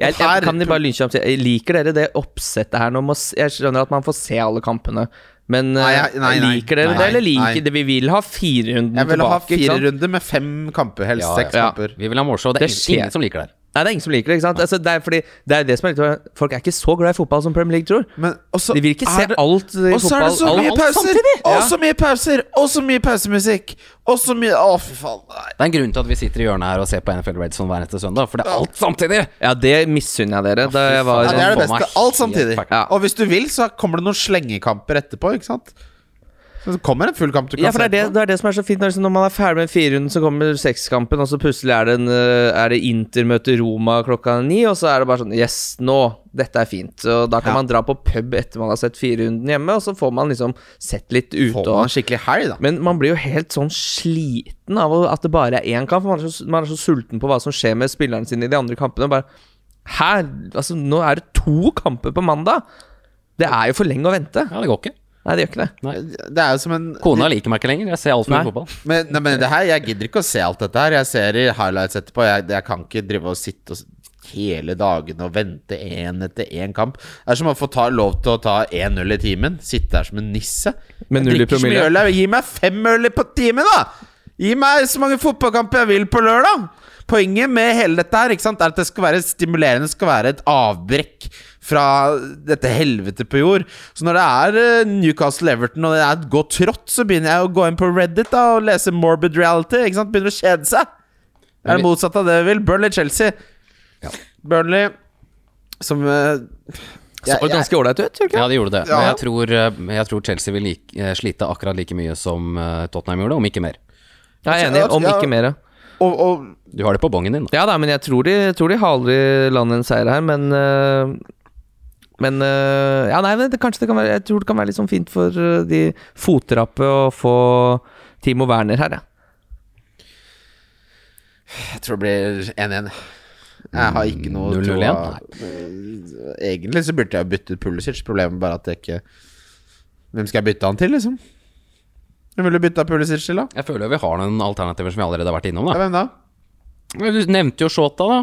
Jeg, jeg, kan de bare lynkjapt si Liker dere det oppsettet her nå? Jeg skjønner at man får se alle kampene. Men Nei, eh, nei, nei, liker dere det, eller nei. liker det? Vi vil ha fire runder tilbake. Jeg vil tilbake. ha fire runder med fem kamper, helst Ja, seks ja. kamper. Vi vil ha målshow. Det er Det ingen, som liker det. Nei, det er ingen som liker det. ikke sant? Altså, det er fordi Det er det som er litt Folk er ikke så glad i fotball som Premier League tror. Men også De vil ikke se det- alt i fotball. Og så er det så mye alt pauser! Og så mye pauser! Og så mye pausemusikk! Og så mye Å, fy faen. Nei. Det er en grunn til at vi sitter i hjørnet her og ser på NFL Red hver eneste søndag, for det er alt samtidig! Ja, det misunner jeg dere. Da jeg var Ja, det er det beste. Alt samtidig. Ja. Og hvis du vil, så kommer det noen slengekamper etterpå, ikke sant? Så kommer en full kamp du kan Ja, for det er det, se på. det er det som er så fint. Når, liksom, man er ferdig med firerunden, så kommer sekskampen, og så plutselig er det, en, eh, er det Inter møter Roma klokka ni, og så er det bare sånn Yes, nå! Dette er fint. Og da kan Ja. man dra på pub etter man har sett firerunden hjemme, og så får man liksom sett litt ute. Får og man skikkelig helg, da. Men man blir jo helt sånn sliten av at det bare er én kamp. Man er, så, man er så sulten på hva som skjer med spillerne sine i de andre kampene. Bare Hæ? altså Nå er det to kamper på mandag! Det er jo for lenge å vente. Ja, det går ikke. Nei, det gjør ikke det. Det er jo som en Kona liker meg ikke lenger. Jeg ser altfor Nei. mye fotball. men, nei, men det her, Jeg gidder ikke å se alt dette her. Jeg ser i highlights etterpå. Jeg, jeg kan ikke drive og sitte og, hele dagen og vente én etter én kamp. Det er som å få ta, lov til å ta 1-0 i timen. Sitte der som en nisse. Med null i promille. Gi meg fem øl på timen, da! Gi meg så mange fotballkamper jeg vil på lørdag! Poenget med hele dette her ikke sant, er at det skal være stimulerende, det skal være et avbrekk fra dette helvete på jord. Så når det er eh, Newcastle-Everton og det er et godt trått, så begynner jeg å gå inn på Reddit da og lese Morbid Reality. Ikke sant? Begynner å kjede seg. Det er det motsatte av det vi vil. Burnley-Chelsea. Burnley som uh, Så det ganske ålreit ut, det? Ja, de gjorde det. Ja. Men jeg tror, eh, jeg tror Chelsea vil like, slite akkurat like mye som Tottenham gjorde, om ikke mer. Jeg er enig, om ikke mer. og, og Du har det på bongen din, da. Ja da, men jeg tror de, jeg tror de haler i land en seier her, men øh, Men øh, Ja, nei, det, kanskje det kan være Jeg tror det kan være litt sånn fint for øh, de fotrappe å få Timo Werner her, ja. Jeg tror det blir 1-1. Jeg har ikke noe 0-0 tro igjen? Egentlig så burde jeg bytte ut Pulisic. Problemet er bare at jeg ikke Hvem skal jeg bytte han til, liksom? Hvem vil du bytte Pulisic til, da? Jeg føler jo vi har noen alternativer som vi allerede har vært innom, Ja, da. hvem da? Men Du nevnte jo Shota, da.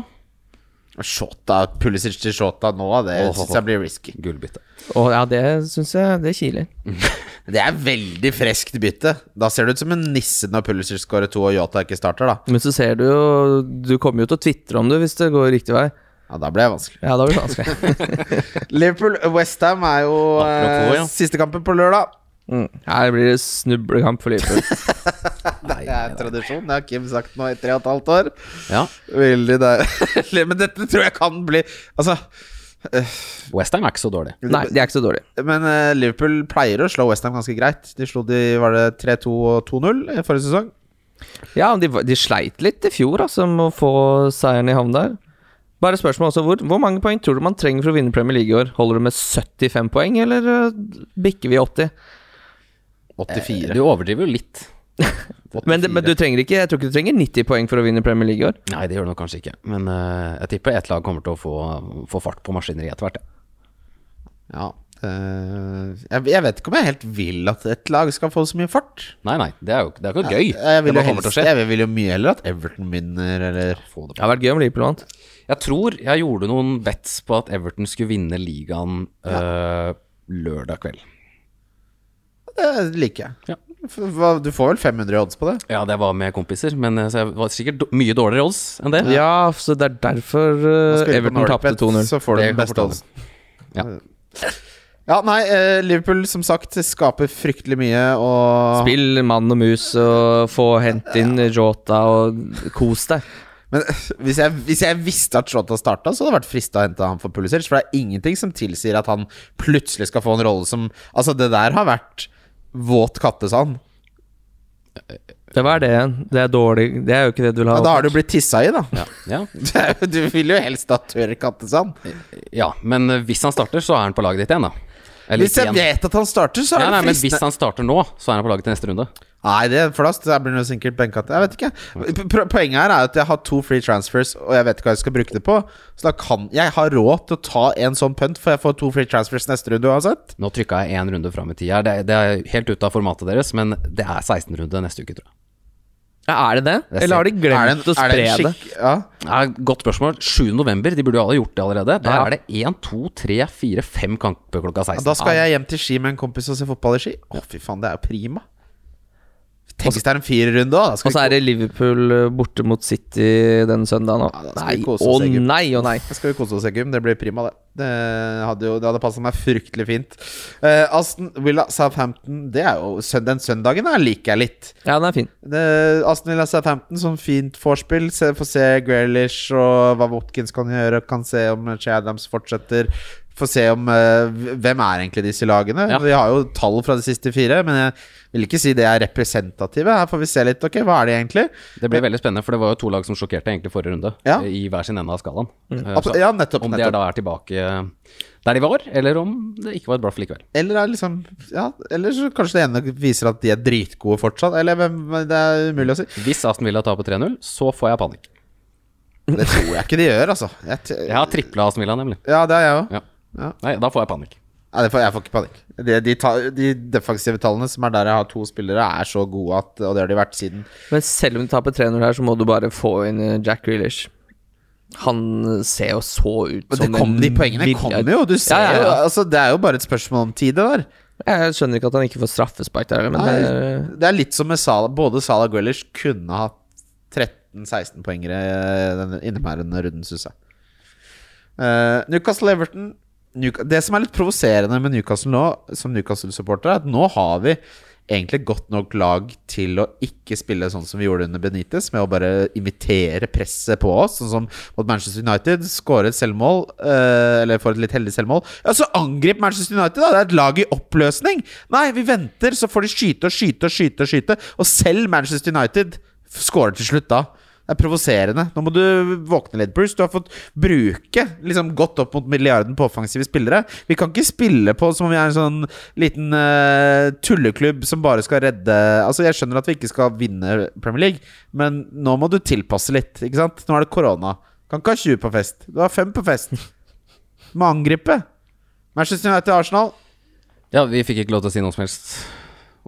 Shota, Pulisic til Shota nå, det oh, syns jeg blir risky. Gullbytte. Oh, ja, det syns jeg det kiler. Det er veldig freskt bytte. Da ser det ut som en nisse når Pulisic skårer to og Yota ikke starter, da. Men så ser du jo Du kommer jo til å tvitre om det hvis det går riktig vei. Ja, da blir det vanskelig. Ja, da blir det vanskelig. Liverpool-Westham er jo Apropos, eh, ja. siste kampen på lørdag. Mm. Her blir det snublekamp for Liverpool. Det er tradisjon. Det har Kim sagt nå i tre og et halvt år. Ja. Veldig deilig. Men dette tror jeg kan bli Altså Westham er ikke så dårlig. Nei, de er ikke så dårlige. Men uh, Liverpool pleier å slå Westham ganske greit. De slo de, var det 3-2 og 2-0 i forrige sesong. Ja, de, de sleit litt i fjor, altså, med å få seieren i havn der. Bare spørsmål også, hvor, hvor mange poeng tror du man trenger for å vinne Premier League i år? Holder det med 75 poeng, eller øh, bikker vi 80? 84. Du overdriver jo litt. Men, det, men du trenger ikke Jeg tror ikke du trenger 90 poeng for å vinne Premier League i år. Nei, det gjør du nok kanskje ikke. Men uh, jeg tipper ett lag kommer til å få, få fart på maskineriet etter hvert. Ja. Ja. eh, jeg, jeg vet ikke om jeg helt vil at et lag skal få så mye fart. Nei, nei, det er jo det er jo gøy. Jeg vil, det jo helst, jeg vil jo mye heller at Everton vinner, eller Få det Det har vært gøy om Liverpool vant. Jeg tror jeg gjorde noen bets på at Everton skulle vinne ligaen øh, lørdag kveld. Det liker jeg. Ja. Hva- Du får vel 500 odds på det? Ja, det var med kompiser, men det så jeg var sikkert mye dårligere odds enn det. Ja, så det er derfor øh, Everton tapte 2-0. Så får du den beste oddsen. Ja. Ja, nei, eh, Liverpool som sagt skaper fryktelig mye og Spill mann og mus og få hent inn Jota og kos deg. Men hvis jeg, hvis jeg visste at Jota starta, så hadde det vært frista å hente han for Pulisic. For det er ingenting som tilsier at han plutselig skal få en rolle som Altså, det der har vært våt kattesand. Det var det. Det er dårlig. Det er jo ikke det du vil ha. Ja, da har du blitt tissa i, da. Ja, ja. Du vil jo helst ha tørr kattesand. ja, men eh, hvis han starter, så er han på laget ditt igjen, da. Eller Hvis jeg igjen. vet at han starter, så er ja, det men hvis han starter nå, så er han på laget til neste runde. Nei, det, er flast. Jeg blir sikkert benka til. Jeg vet ikke. Poenget her er at jeg har to free transfers, og jeg vet ikke hva jeg skal bruke det på. Så da kan jeg ha råd til å ta en sånn pønt, for jeg får to free transfers neste runde uansett. Nå trykka jeg én runde fram i tid her. Det, det er helt ute av formatet deres, men det er 16 runde neste uke, tror jeg. Ja, er det det? Det Eller har de Er det glemt en- å er det spre en det? Ja. Ja, godt spørsmål. 7. november, de burde jo alle gjort det allerede. Da Ja. er det 1, 2, 3, 4, 5 kamper klokka Ja, 16. Da skal jeg hjem til Ski med en kompis og se fotball i Ski. Å, fy faen, det er jo prima. Tenk hvis det er en firerunde òg. Og så er det Liverpool eh, borte mot City den søndagen òg. Ja, nei, å nei, å nei. Da skal vi kose oss, Eggum. Det blir prima, det. Det hadde jo Det hadde passa meg fryktelig fint. Uh, Aston Villa Southampton, det er jo Den søndagen her liker jeg litt. Ja, den er fin. Det, Aston Villa Southampton som fint vorspiel. Få se Grealish og hva Watkins kan gjøre. Kan se om Che Adams fortsetter. Få se om uh, Hvem er egentlig disse lagene? Ja. Vi har jo tall fra de siste fire, men jeg vil ikke si det er representative. Her får vi se litt. Ok, hva er det egentlig? Det blir veldig spennende, for det var jo to lag som sjokkerte egentlig forrige runde. Ja. I hver sin ende av skalaen. Mm. Abs- så Ja, nettopp. om de er da er tilbake der de var, eller om det ikke var et blaff likevel. Eller er liksom Ja, eller så kanskje det ene viser at de er dritgode fortsatt. Eller Det er umulig å si. Hvis Aston Villa taper 3-0, så får jeg panikk. Det tror jeg ikke de gjør, altså. Jeg Jeg har tripla Aston Villa, nemlig. ja, det har jeg òg. Ja. Ja. Nei, da får jeg panikk. Nei, får, jeg får ikke panikk. De, de, ta, de defensive tallene, som er der jeg har to spillere, er så gode at Og det har de vært siden Men selv om du taper 3-0 her, så må du bare få inn eh, Jack Grealish. Han ser jo så ut som kom, en de poengene kommer jo. Du ser Ja, ja, ja. jo altså, Det er jo bare et spørsmål om tid, det der. Jeg skjønner ikke at han ikke får straffespark der, men Nei, det, det er litt som med Sala. Både Salah og Grealish kunne hatt 13-16 poengere den inneværende runden, syns jeg. Uh, Newcastle Everton Newca- Det som er litt provoserende med Newcastle nå, som Newcastle-supporter, er at nå har vi egentlig godt nok lag til å ikke spille sånn som vi gjorde under Benitez, med å bare imitere presset på oss, sånn som mot Manchester United. Skåre et selvmål, eh, eller får et litt heldig selvmål. Ja, så angrip Manchester United, da! Det er et lag i oppløsning! Nei, vi venter, så får de skyte og skyte og skyte og skyte. Og selv Manchester United skårer til slutt da. Det er provoserende. Nå må du våkne litt, Bruce. Du har fått bruke liksom godt opp mot milliarden på offensive spillere. Vi kan ikke spille på som om vi er en sånn liten uh, tulleklubb som bare skal redde Altså, jeg skjønner at vi ikke skal vinne Premier League, men nå må du tilpasse litt, ikke sant? Nå er det korona. Kan ikke ha 20 på fest. Du har 5 på fest. Må angripe. Manchester United Arsenal. Ja, vi fikk ikke lov til å si noe som helst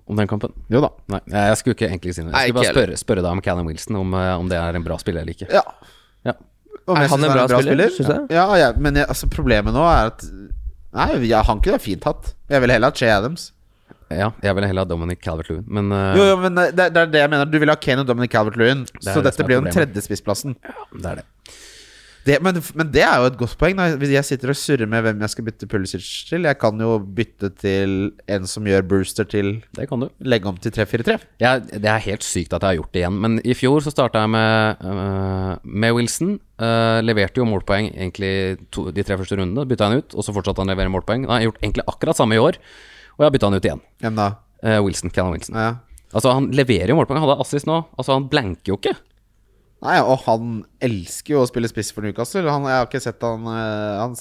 om den kampen. Jo da. Nei, jeg skulle ikke egentlig si noe. Jeg skulle bare spørre, spørre deg om Callum Wilson, om, eh, om det er en bra spiller eller ikke. Ja. Ja. Er jeg han en bra spiller, synes jeg? Ja, ja, men jeg, altså, problemet nå er at Nei, ja, han kunne ha fint hatt. Jeg ville heller hatt Che Adams. Ja, jeg ville heller ha Dominic Calvert-Lewin, men uh, Jo, jo, men det, det er det jeg mener. Du vil ha Kane og Dominic Calvert-Lewin. er Så det dette blir jo den tredje spissplassen. Ja, det er det. Det, men, men det er jo et godt poeng. Da. Hvis Jeg sitter og surrer med hvem jeg skal bytte Pulisic til. Jeg kan jo bytte til en som gjør Brewster til Det kan du. Legge om til 3-4-3. Ja, det er helt sykt at jeg har gjort det igjen, men i fjor så starta jeg med, uh, med Wilson. Uh, leverte jo målpoeng egentlig to, de tre første rundene. Bytta han ut, og så fortsatte han å levere målpoeng. Han har gjort egentlig akkurat samme i år, og jeg bytta han ut igjen. Hvem da? Uh, Wilson, Callum Wilson. Ja. Altså, han leverer jo målpoeng. Han hadde assist nå. Altså, han blanker jo ikke. Nei, og han elsker jo å spille spiss for Newcastle. Han, jeg har ikke sett han, eh, han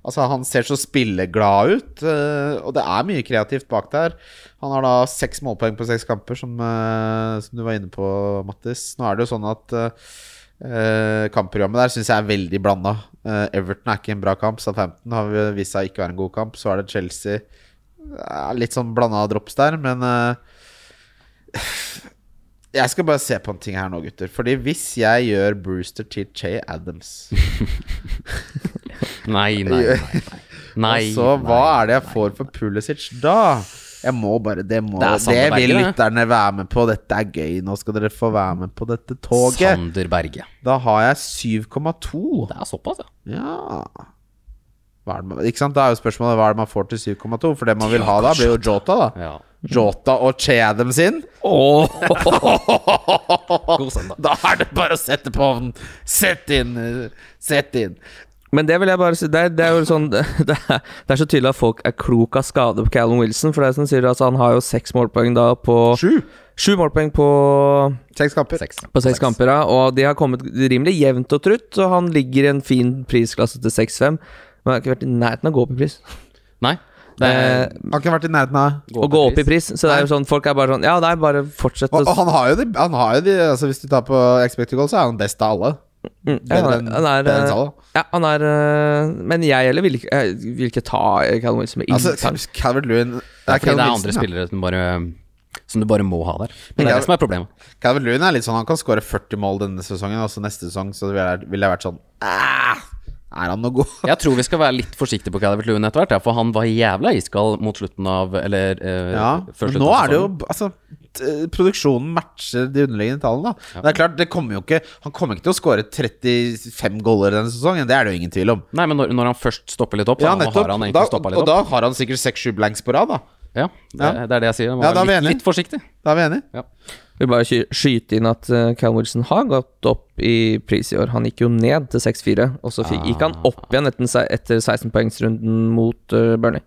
Altså, han ser så spilleglad ut, eh, og det er mye kreativt bak der. Han har da seks målpoeng på seks kamper, som, eh, som du var inne på, Mattis. Nå er det jo sånn at uh, kampprogrammet der syns jeg er veldig blanda. Everton er ikke en bra kamp. Southampton har vist seg ikke være en god kamp. Så er det Chelsea. Er litt sånn blanda drops der, men eh, jeg skal bare se på en ting her nå, gutter. Fordi hvis jeg gjør Brewster til Che Adams Nei, nei, nei. nei. nei Så hva nei, er det jeg får for Pulisic da? Jeg må bare Det, må, Det det, vil lytterne være med på. Dette er gøy. Nå skal dere få være med på dette toget. Sander Berge. Da har jeg 7,2. Det er såpass, ja. Ja man, Ikke sant? Da er jo spørsmålet hva er det man får til 7,2. For det man vil ha da, blir jo Jota, da. ja. Jota og Che sin. Oh. God søndag. Da er det bare å sette på ovnen. Sett inn. Sett inn. Men det vil jeg bare si Det er, det er jo sånn det er, det er så tydelig at folk er klok av skade på Callum Wilson. For det er som sier, altså, han har jo seks målpoeng da på Sju. Sju målpoeng på, Seks kamper. Seks. på seks kamper, ja. Og de har kommet rimelig jevnt og trutt. Og han ligger i en fin prisklasse til 6-5. Men han har ikke vært i nærheten av å gå opp i pris. Nei. Det er Eh, Har ikke vært i nærheten av å gå opp i pris. Så det er jo sånn folk er bare sånn Ja, nei, bare fortsett å Og, og han har jo de, han har jo de altså Hvis du tar på expected goal, så er han best av alle. Mm, ja, han, er, han er, eh, Ja, han er eh, Men jeg heller vil vil ikke ta Callum Wilson med Altså. Calvert Lewin Det er det er Wilson, andre ja. spillere som, bare, som du bare må ha der. Men det er det som er problemet. Calvert Lewin er litt sånn Han kan skåre 40 mål denne sesongen, og så neste sesong så ville jeg, vil jeg vært sånn «Ah, Er han noe god? Jeg tror vi skal være litt forsiktige på Calvert Lewin etter hvert, ja, for han var jævla iskald mot slutten av Eller eh, Ja, før slutten nå av er det jo. Altså, produksjonen matcher de underliggende tallene. da Men det er klart, det kommer jo ikke han kommer ikke til å skåre 35 goller denne sesongen. Det er det jo ingen tvil om. Nei, men når, når han først stopper litt opp, Ja, da, nettopp. har han egentlig stoppa litt opp. og da har han sikkert 6-7 blanks på rad, da. Ja, det, Ja. det er det jeg sier. Man Ja, da er vi litt, litt forsiktig. Da er vi enige. Ja. Vil bare sky skyte inn at Cal Callum Wilson har gått opp i pris i år. Han gikk jo ned til 6-4, og så fikk, gikk han opp igjen etter, etter 16-poengsrunden mot uh, Burnley.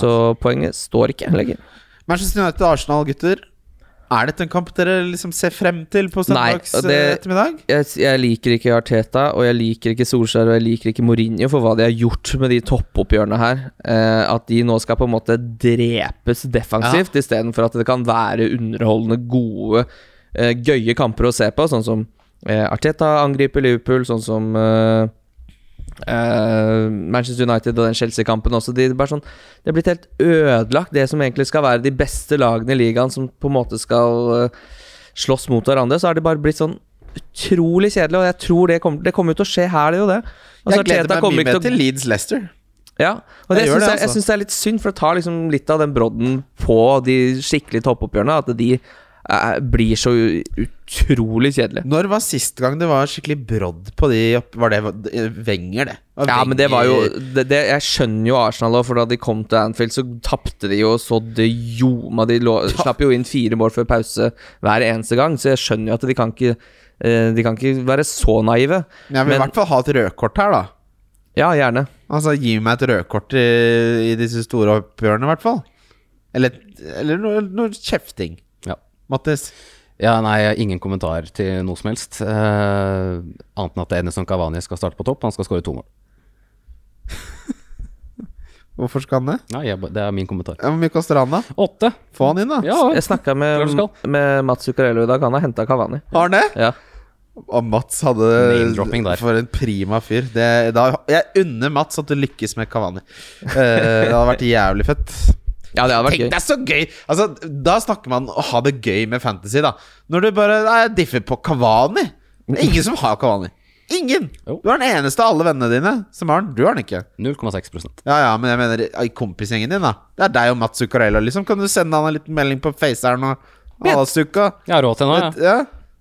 Så poenget står ikke lenger. Manchester United og Arsenal, gutter. Er dette en kamp dere liksom ser frem til på søndags eh, ettermiddag? Jeg, jeg liker ikke Arteta, og jeg liker ikke Solskjær, og jeg liker ikke Mourinho for hva de har gjort med de toppoppgjørene her. Eh, at de nå skal på en måte drepes defensivt, istedenfor at det kan være underholdende, gode, eh, gøye kamper å se på. Sånn som eh, Arteta angriper Liverpool, sånn som eh, eh, Manchester United og den Chelsea-kampen også. De, sånn, det er blitt helt ødelagt, det som egentlig skal være de beste lagene i ligaen, som på en måte skal uh, slåss mot hverandre. Så har det bare blitt sånn utrolig kjedelig, og jeg tror det kommer, det kommer til å skje her, det jo det. Altså, Jeg gleder meg mye mer til Leeds Leicester. ja, og det jeg, jeg altså. syns det er litt synd, for det tar liksom litt av den brodden på de skikkelig toppoppgjørene. At de blir så utrolig kjedelig. Når var sist gang det var skikkelig brodd på de opp... Var det Wenger, det? Var Ja, men det var jo det, det, Jeg skjønner jo Arsenal for da de kom til Anfield, så tapte de jo så det ljoma. De lå, slapp jo inn fire mål før pause hver eneste gang, så jeg skjønner jo at de kan ikke eh, De kan ikke være så naive. Jeg vil i hvert fall ha et rødkort her, da. Ja, gjerne. Altså, Gi meg et rødkort i, i disse store oppgjørene, i hvert fall. Eller, eller noe, noe kjefting. Ja. Mattis? Ja, nei, ingen kommentar til noe som helst. Eh, annet enn at Edison Cavani skal starte på topp. Han skal skåre to mål. Hvorfor skal han det? Nei, jeg, det er min kommentar. Ja, Hvor mye koster han, da? Åtte! Få han inn, da. Ja, Jeg snakka med, med Mats Zuccarello i dag. Han har henta Kavani. Har han det? Ja. Og Mats hadde Name-dropping der. For en prima fyr. Det, da, jeg unner Mats at du lykkes med Kavani. Eh, det hadde vært jævlig fett. Ja, det hadde vært Tenk, gøy. det er så gøy! Altså, da snakker man å ha det gøy med fantasy, da. Når du bare Nei, jeg differ på Kavani. Det er ingen som har Kavani. Ingen! Jo. Du er den eneste av alle vennene dine som har den. Du har den ikke. 0,6% Ja, ja, men jeg mener i kompisgjengen din, da. Det er deg og Mats Zuccarello, liksom. Kan du sende han en liten melding på Faceren og Halla, Zucca? Jeg har råd til nå, ja. Ja.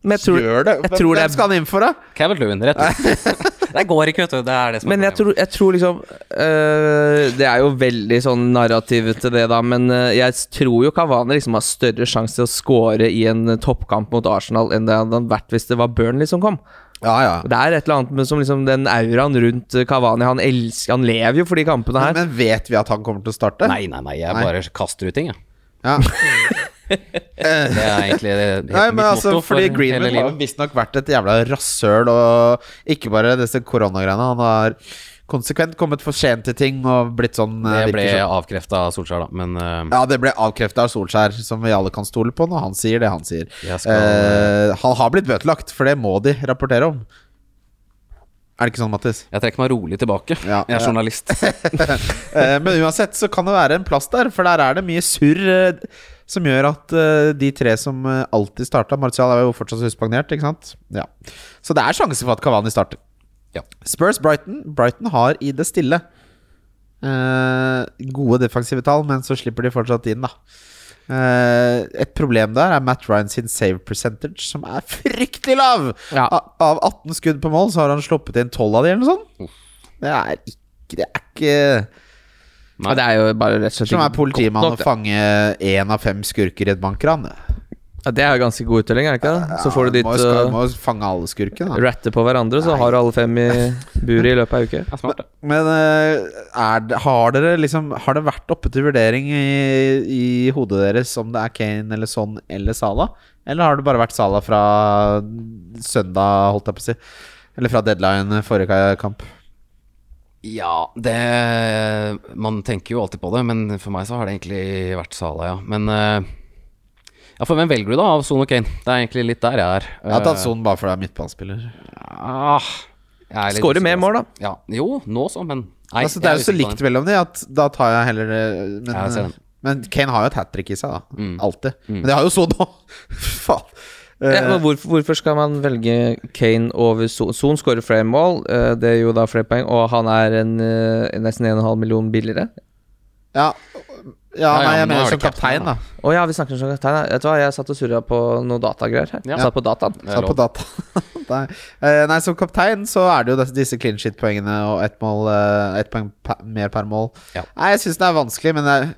Men jeg tror, Gjør det. jeg tror det er skal han inn for, da? Kevin Lewin, rett slett. det går ikke, vet du. Det er det som er Men jeg tror, jeg tror liksom øh, Det er jo veldig sånn narrativ til det, da, men øh, jeg tror jo Kavane liksom har større sjanse til å score i en øh, toppkamp mot Arsenal enn det hadde vært hvis det var Burnley som kom. Ja, ja. Det er et eller annet med som liksom den auraen rundt Kavani Han elsker Han lever jo for de kampene Men, her. men vet vi at han kommer til å starte? Nei, nei, nei. Jeg Nei. bare kaster ut ting, jeg. Ja. Det er egentlig det, helt Nei, men altså, for fordi hele Greenwood har jo visstnok vært et jævla rasshøl, og ikke bare disse koronagreiene. Han har konsekvent kommet for sent til ting og blitt sånn eh, Det ble sånn. avkrefta av Solskjær, da. Men uh, Ja, det ble avkrefta av Solskjær, som vi alle kan stole på når han sier det han sier. Skal- uh, han har blitt bøtelagt, for det må de rapportere om. Er det ikke sånn, Mattis? jeg trekker meg rolig tilbake. Ja, jeg er journalist. Men uansett så kan det være en plass der, for der er det mye surr som gjør at uh, de tre som eh, alltid starta Martial er jo fortsatt suspendert, ikke sant? Ja. Så det er sjanse for at Kavani starter. Ja. Spurs Brighton. Brighton har i det stille uh, gode defensive tall, men så slipper de fortsatt inn, da. Uh, et problem der er Matt Ryan sin save percentage, som er fryktelig lav! Ja. Av 18 skudd på mål, så har han sluppet inn 12 av de, eller noe sånt. Det er ikke Det er ikke Ja, det er jo bare rett og slett som er politimann å fange én av fem skurker i et bankran. Ja, det er jo ganske god uttelling, er det ikke det? Så får du ditt må, skal, uh, må fange alle skurkene. da. ratte på hverandre, så har du alle fem i buret i løpet av ei uke. Er smart. Men eh, er det, har dere liksom Har det vært oppe til vurdering i, i hodet deres om det er Kane eller Son eller Sala? Eller har det bare vært Sala fra søndag, holdt jeg på å si? Eller fra deadline forrige kamp? Ja, det Man tenker jo alltid på det, men for meg så har det egentlig vært Sala, ja. Men eh, Ja, for hvem velger du, da, av Son og Kane? Det er egentlig litt der jeg er. Jeg har tatt Son bare fordi jeg er midtbanespiller. Ah, jeg er Skårer mer mål, da. altså. Ja, jo, nå så, men nei, altså, det er jo så likt mellom de at da tar jeg heller. Men, jeg men Kane har jo et hat trick i seg, da. Mm. Alltid. Men det har jo Son òg. Faen. Eh, Ja, hvorfor, hvorfor skal man velge Kane over Son? Son skårer flere mål, eh, det er jo da flere poeng, og han er en, eh, nesten 1,5 million billigere. ja. ja, Ja, nei, jeg mener er som kaptein, da. Å ja, vi snakker som kaptein. Vet du hva, jeg satt og surra på noe datagreier her. Ja. Satt på dataen. Satt på data. nei. Eh, nei, som kaptein så er det jo disse, clean shit-poengene og ett mål Ett poeng mer per mål. Ja. Nei, jeg syns det er vanskelig, men det er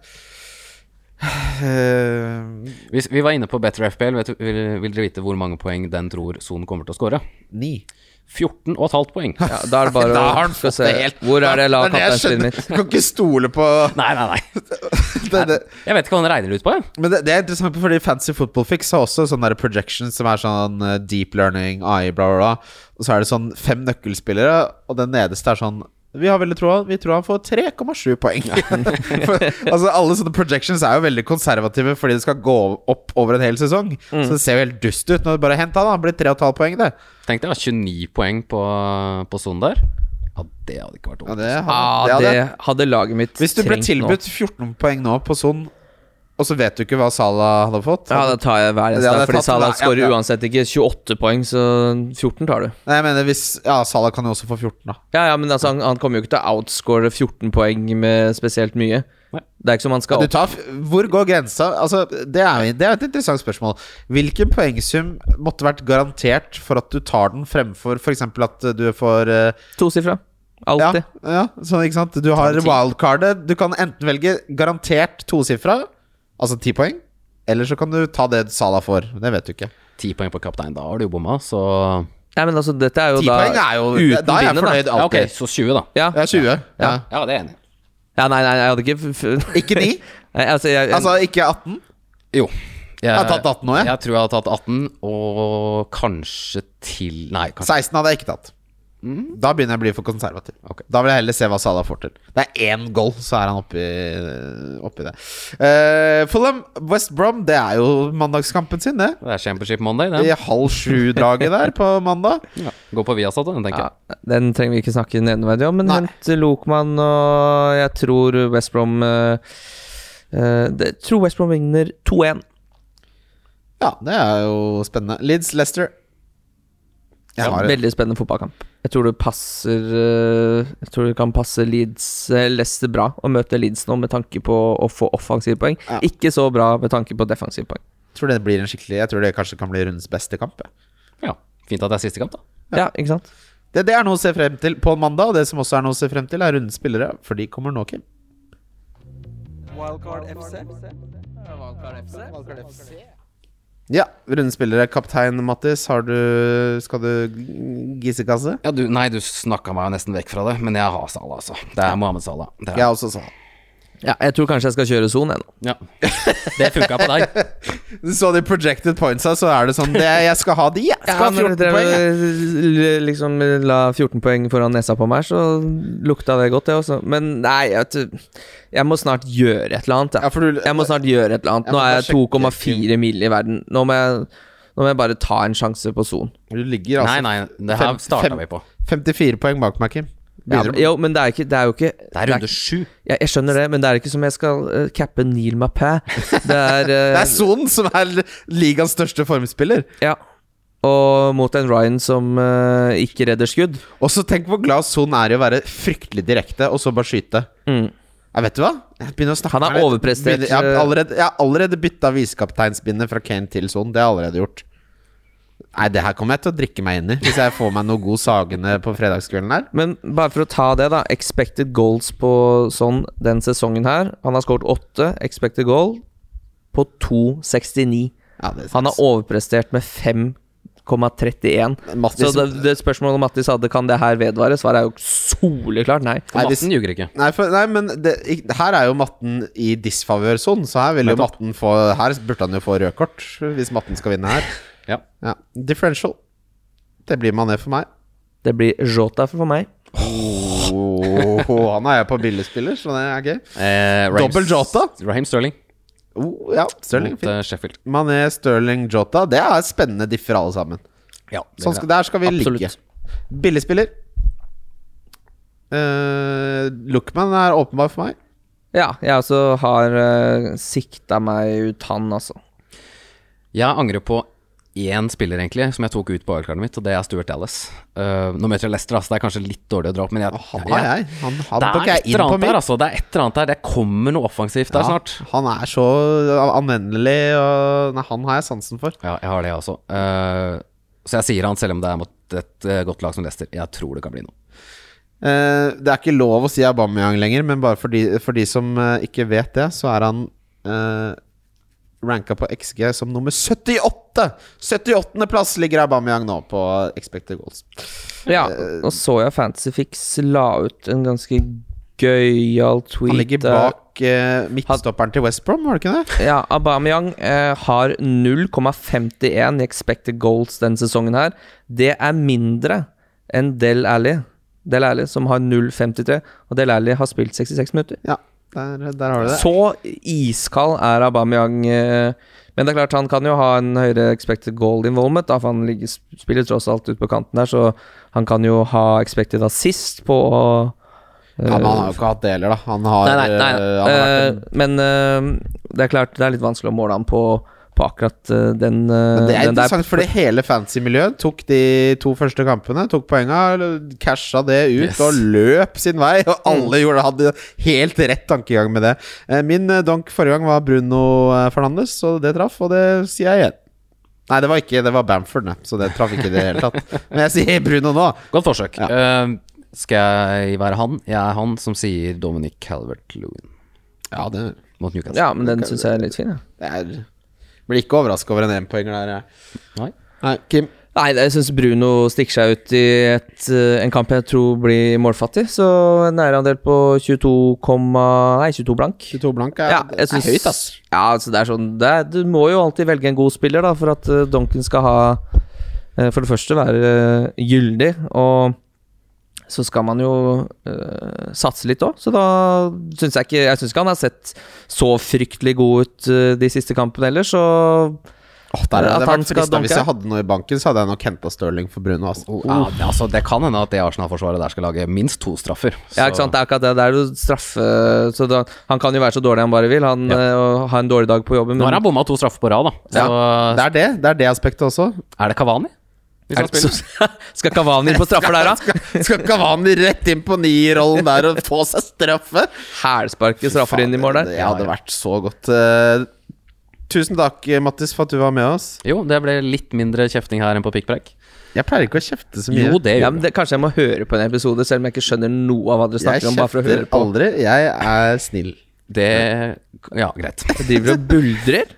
Eh, Vi, vi var inne på Better FPL. Vet du, vil, vil dere vite hvor mange poeng den tror Son kommer til å skåre? Ni. 14,5 poeng. Ja, da er det bare å har han skal fått se. det helt Hvor er det la Det det jeg kapteinspillet mitt? Du kan ikke stole på Nei, nei, nei. det, det. Jeg vet ikke hva han regner ut på, jeg. Men det, det er interessant, fordi Fancy Football Fix har også sånne der projections som er sånn eh, deep learning, AI, bla, bla, bla. Og så er det sånn fem nøkkelspillere, og den nederste er sånn vi har veldig troa Vi tror han får 3,7 poeng. For, altså Alle sånne projections er jo veldig konservative fordi det skal gå opp over en hel sesong. Så det ser jo helt dust ut. Når du bare henter han, han blir 3,5 poeng, det. Tenk deg 29 poeng på, på sonen der. Ja, det hadde ikke vært Ja, det, hadde, Ah, det hadde, det hadde laget mitt Hvis du ble trengt nå. tilbudt 14 poeng nå på Son, og så vet du ikke hva Salah hadde fått Ja, det tar jeg hver eneste dag, fordi Salah skårer ja, ja. uansett ikke 28 poeng, så 14 tar du. Nei, jeg mener hvis Ja, Salah kan jo også få 14, da. Ja, ja, men altså, han, han kommer jo ikke til å outscore 14 poeng med spesielt mye. Nei. Det er ikke som han skal opp tar, hvor går grensa? Altså, det, er, det er et interessant spørsmål. Hvilken poengsum måtte vært garantert for at du tar den, fremfor f.eks. at du får uh, tosifra. ja, Alltid. ja, sånn, ikke sant? Du har wildcardet. Du kan enten velge garantert tosifra, altså ti poeng, eller så kan du ta det Sala får. Det vet du ikke. 10 poeng på kaptein, da har du jo bomma, så Nei, men altså, dette er jo Ti da poeng er jo uten Da er jeg fornøyd Ja, ok, alltid. så 20, da. Ja. Ja, 20. Ja. Ja. Ja, det er jeg enig i. ja, nei, nei, jeg hadde ikke f Ikke 9? Nei, altså, jeg, Altså ikke 18? Jo. Jeg, har tatt 18 nå, jeg. Jeg tror jeg har tatt 18, og kanskje til Nei, kanskje 16 hadde jeg ikke tatt. Da begynner jeg å bli for konservativ. Okay. Da vil jeg heller se hva Salah får til. Det er én goal, så er han oppi, oppi det. Uh, Fulham West Brom, det er jo mandagskampen sin, det. Det er Championship Monday, I halv sju-draget der på mandag. Ja. Gå på Viasat, den, tenker ja, jeg. Den trenger vi ikke snakke nevneverdig om, men Nei. hent Lokman, og jeg tror West Brom uh, eh, det, tror West Brom vinner 2-1. Ja, det er jo spennende. Leeds Leicester. Ja, Veldig spennende fotballkamp. Jeg tror det passer eh, Jeg tror det kan passe Leeds eh, Leicester bra å møte Leeds nå med tanke på å få offensive poeng. Ja. Ikke så bra med tanke på defensive poeng. Jeg tror det blir en skikkelig Jeg tror det kanskje kan bli rundens beste kamp. ja. Ja. Fint at det er siste kamp, da. Ja, ikke sant? Det, det er noe å se frem til på mandag, og det som også er noe å se frem til, er rundens spillere. For de kommer nå, Kim. Wildcard FC. Wildcard FC. Wildcard FC. Ja, rundens spillere. Kaptein Mattis, har du Skal du gissekasse? Ja, du, nei, du snakka meg jo nesten vekk fra det, men jeg har Salah, altså. Det er Mohammed Salah. Det er, Jeg også sa Ja, jeg tror kanskje jeg skal kjøre Son, jeg nå. ja. Det funka på deg. Du så de projected pointsa, så er det sånn det, Jeg skal ha de, jeg! Skal ha 14 dere poeng. jeg. liksom la 14 poeng foran nesa på meg, så lukta det godt, det også. Men nei, jeg, jeg må snart gjøre et eller annet. Ja, du, jeg må snart gjøre et eller annet. Nå er jeg 2,4 mil i verden. Nå må jeg, nå må jeg bare ta en sjanse på Son. du ligger altså Nei, nei, det her starta vi på. 54 poeng bak meg, Kim. Ja, men, jo, men det er, ikke, det er jo ikke Det er runde sju. jeg, jeg skjønner det, men det er ikke som jeg skal uh, cappe Neil Mappé. Det er, uh, Det er Son som er ligaens største formspiller. Ja. Og mot en Ryan som uh, ikke redder skudd. Og så tenk hvor glad Son er i å være fryktelig direkte, og så bare skyte. Mm. Ja, vet du hva? Jeg begynner å snakke Han er overprestert, Jeg har allerede, jeg har allerede bytta visekapteinsbindet fra Kane til Son. Det har jeg allerede gjort. Nei, det her kommer jeg til å drikke meg inn i, hvis jeg får meg noe god Sagene på fredagskvelden her. Men bare for å ta det, da. Expected goals på sånn den sesongen her. Han har skåret åtte expected goal på 2,69. Ja, Han har overprestert med 5,31. Så det, det spørsmålet Mattis hadde, kan det her vedvare? Svaret er jo soleklart nei. Nei, Matten ljuger ikke. Nei, for, nei, men det, her er jo matten i disfavør Son, så her vil jo matten få Her burde han jo få rødt kort, hvis matten skal vinne her. Ja. Ja. Differential. Det blir Mané for meg. Det blir Jota for meg. Oh, han er jeg på billigspiller, så det er gøy. Eh, Dobbel Jota? Raheem Sterling Oh, ja, Sterling mot Fint. eh, Sheffield. Mané, Sterling, Jota. Det er spennende differ, alle sammen. Ja, Sånn skal, der skal vi Absolutt. ligge. Billigspiller. Uh, Lookman er åpenbar for meg. Ja, jeg også har uh, sikta meg ut han, altså. Jeg angrer på én spiller, egentlig, som jeg tok ut på wildcardet mitt, og det er Stuart Dallas. Uh, nå møter jeg Leicester, altså. Det er kanskje litt dårlig å dra opp, men jeg, oh, han har jeg. Han, han Det er et eller annet der, altså. Det er et eller annet der. Det kommer noe offensivt der Ja, snart. han er så anvendelig, og Nei, han har jeg sansen for. Ja, jeg har det, også. Uh, så jeg sier han selv om det er mot et uh, godt lag som Leicester. Jeg tror det kan bli noe. Uh, det er ikke lov å si Aubameyang lenger, men bare for de, for de som eh, ikke vet det, så er han ranka på XG som nummer 78! 78. plass ligger Aubameyang nå på expected goals. Ja, og så jeg Fantasyfix la ut en ganske gøyal tweet. Han ligger bak eh, midtstopperen til West Brom, var det ikke det? Ja, Aubameyang eh, har 0,51 i expected goals denne sesongen her. Det er mindre enn Del Alli. Del Alli som har 0,53, og Del Alli har spilt 66 minutter. Ja, der, der har du det. Så iskald er Aubameyang. Eh, men det er klart han kan jo ha en høyere expected goal involvement, da, for han ligger, spiller tross alt ut på kanten der, så han kan jo ha expected assist på eh, Ja, men han har jo ikke hatt det heller, da. Han har, Nei, nei, nei. eh, han har vært en, men det er klart det er litt vanskelig å måle han på, på akkurat eh, den, eh, men det er interessant, der. fordi hele fancy-miljøet tok de to første kampene, tok poenga, casha det ut Yes. og løp sin vei. Og alle gjorde, hadde helt rett tankegang med det. Eh, Min donk forrige gang var Bruno Fernandes, og det traff, og det sier jeg igjen. Nei, det var ikke Det var Bamford, ne, så det traff ikke i det hele tatt. Men jeg sier Bruno nå. Godt forsøk. Ja. Uh, skal jeg være han? Jeg er han som sier Dominic Calvert-Lewin Ja, det, mot Newcastle. Ja, men den syns jeg er litt fin, ja. det er Blir ikke overraska over en énpoenger der. jeg. Nei. Nei, Kim. Nei, jeg syns Bruno stikker seg ut i et, eh, en kamp jeg tror blir målfattig. Så en eierandel på 22, nei, 22 blank. 22 blank er, Ja, jeg er høyt, ass. Ja, altså det er sånn det er, Du må jo alltid velge en god spiller, da, for at Duncan skal ha eh, For det første være eh, gyldig, og så skal man jo eh, satse litt òg. Så da syns jeg ikke Jeg syns ikke han har sett så fryktelig god ut eh, de siste kampene heller, så oh, der hadde At jeg han vært skal. Hvis jeg hadde noe i banken, så hadde jeg nok henta Stirling for Bruno. Altså. Oh, ja, det- altså, det kan hende at det Arsenal-forsvaret der skal lage minst to straffer. Ja, ikke sant. Det er akkurat det. Det er jo straffe Så da, Han kan jo være så dårlig han bare vil, han Ja. eh, har en dårlig dag på jobben, Nå har men han bomma to straffer på rad, da. Så Det er det. Det er det aspektet også. er det Kavani? Hvis er han spiller? så, Skal Kavani på straffer der, da? Skal, skal Kavani rett inn på nierrollen der og få seg straffe? Hælsparke straffer inn i mål der. Det hadde vært så godt. Eh, tusen takk, Mattis, for at du var med oss. Jo, det ble litt mindre kjefting her enn på pikkpreik. Jeg pleier ikke å kjefte så mye. Jo, det Ja, men det, Kanskje jeg må høre på en episode, selv om jeg ikke skjønner noe av hva dere snakker om. Bare for å høre kjefter på aldri. Jeg er snill. det. Ja, greit. Jeg driver og buldrer.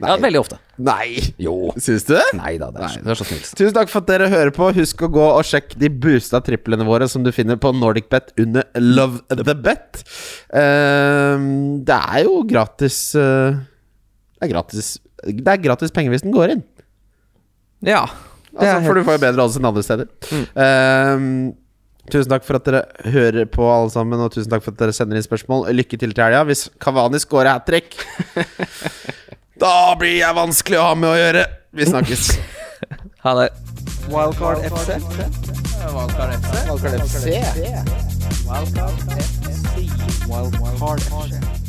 Ja, veldig ofte. Nei! Jo. Syns du det? Nei da, det er, så- det er så snilt. Tusen takk for at dere hører på. Husk å gå og sjekke de boosta triplene våre som du finner på NordicBet under Love the Bet. Ehm, det er jo gratis eh, Det er gratis Det er gratis penger hvis den går inn. Ja. Det Altså, er for du får jo bedre odds enn andre steder. Ehm, tusen takk for at dere hører på, alle sammen, og tusen takk for at dere sender inn spørsmål. Lykke til til helga. Hvis Kavani scorer hat trick, da blir jeg vanskelig å ha med å gjøre. Vi snakkes. ha det. Wildcard FC. Wildcard FC. Wildcard FC. Wildcard FC. Wildcard FC.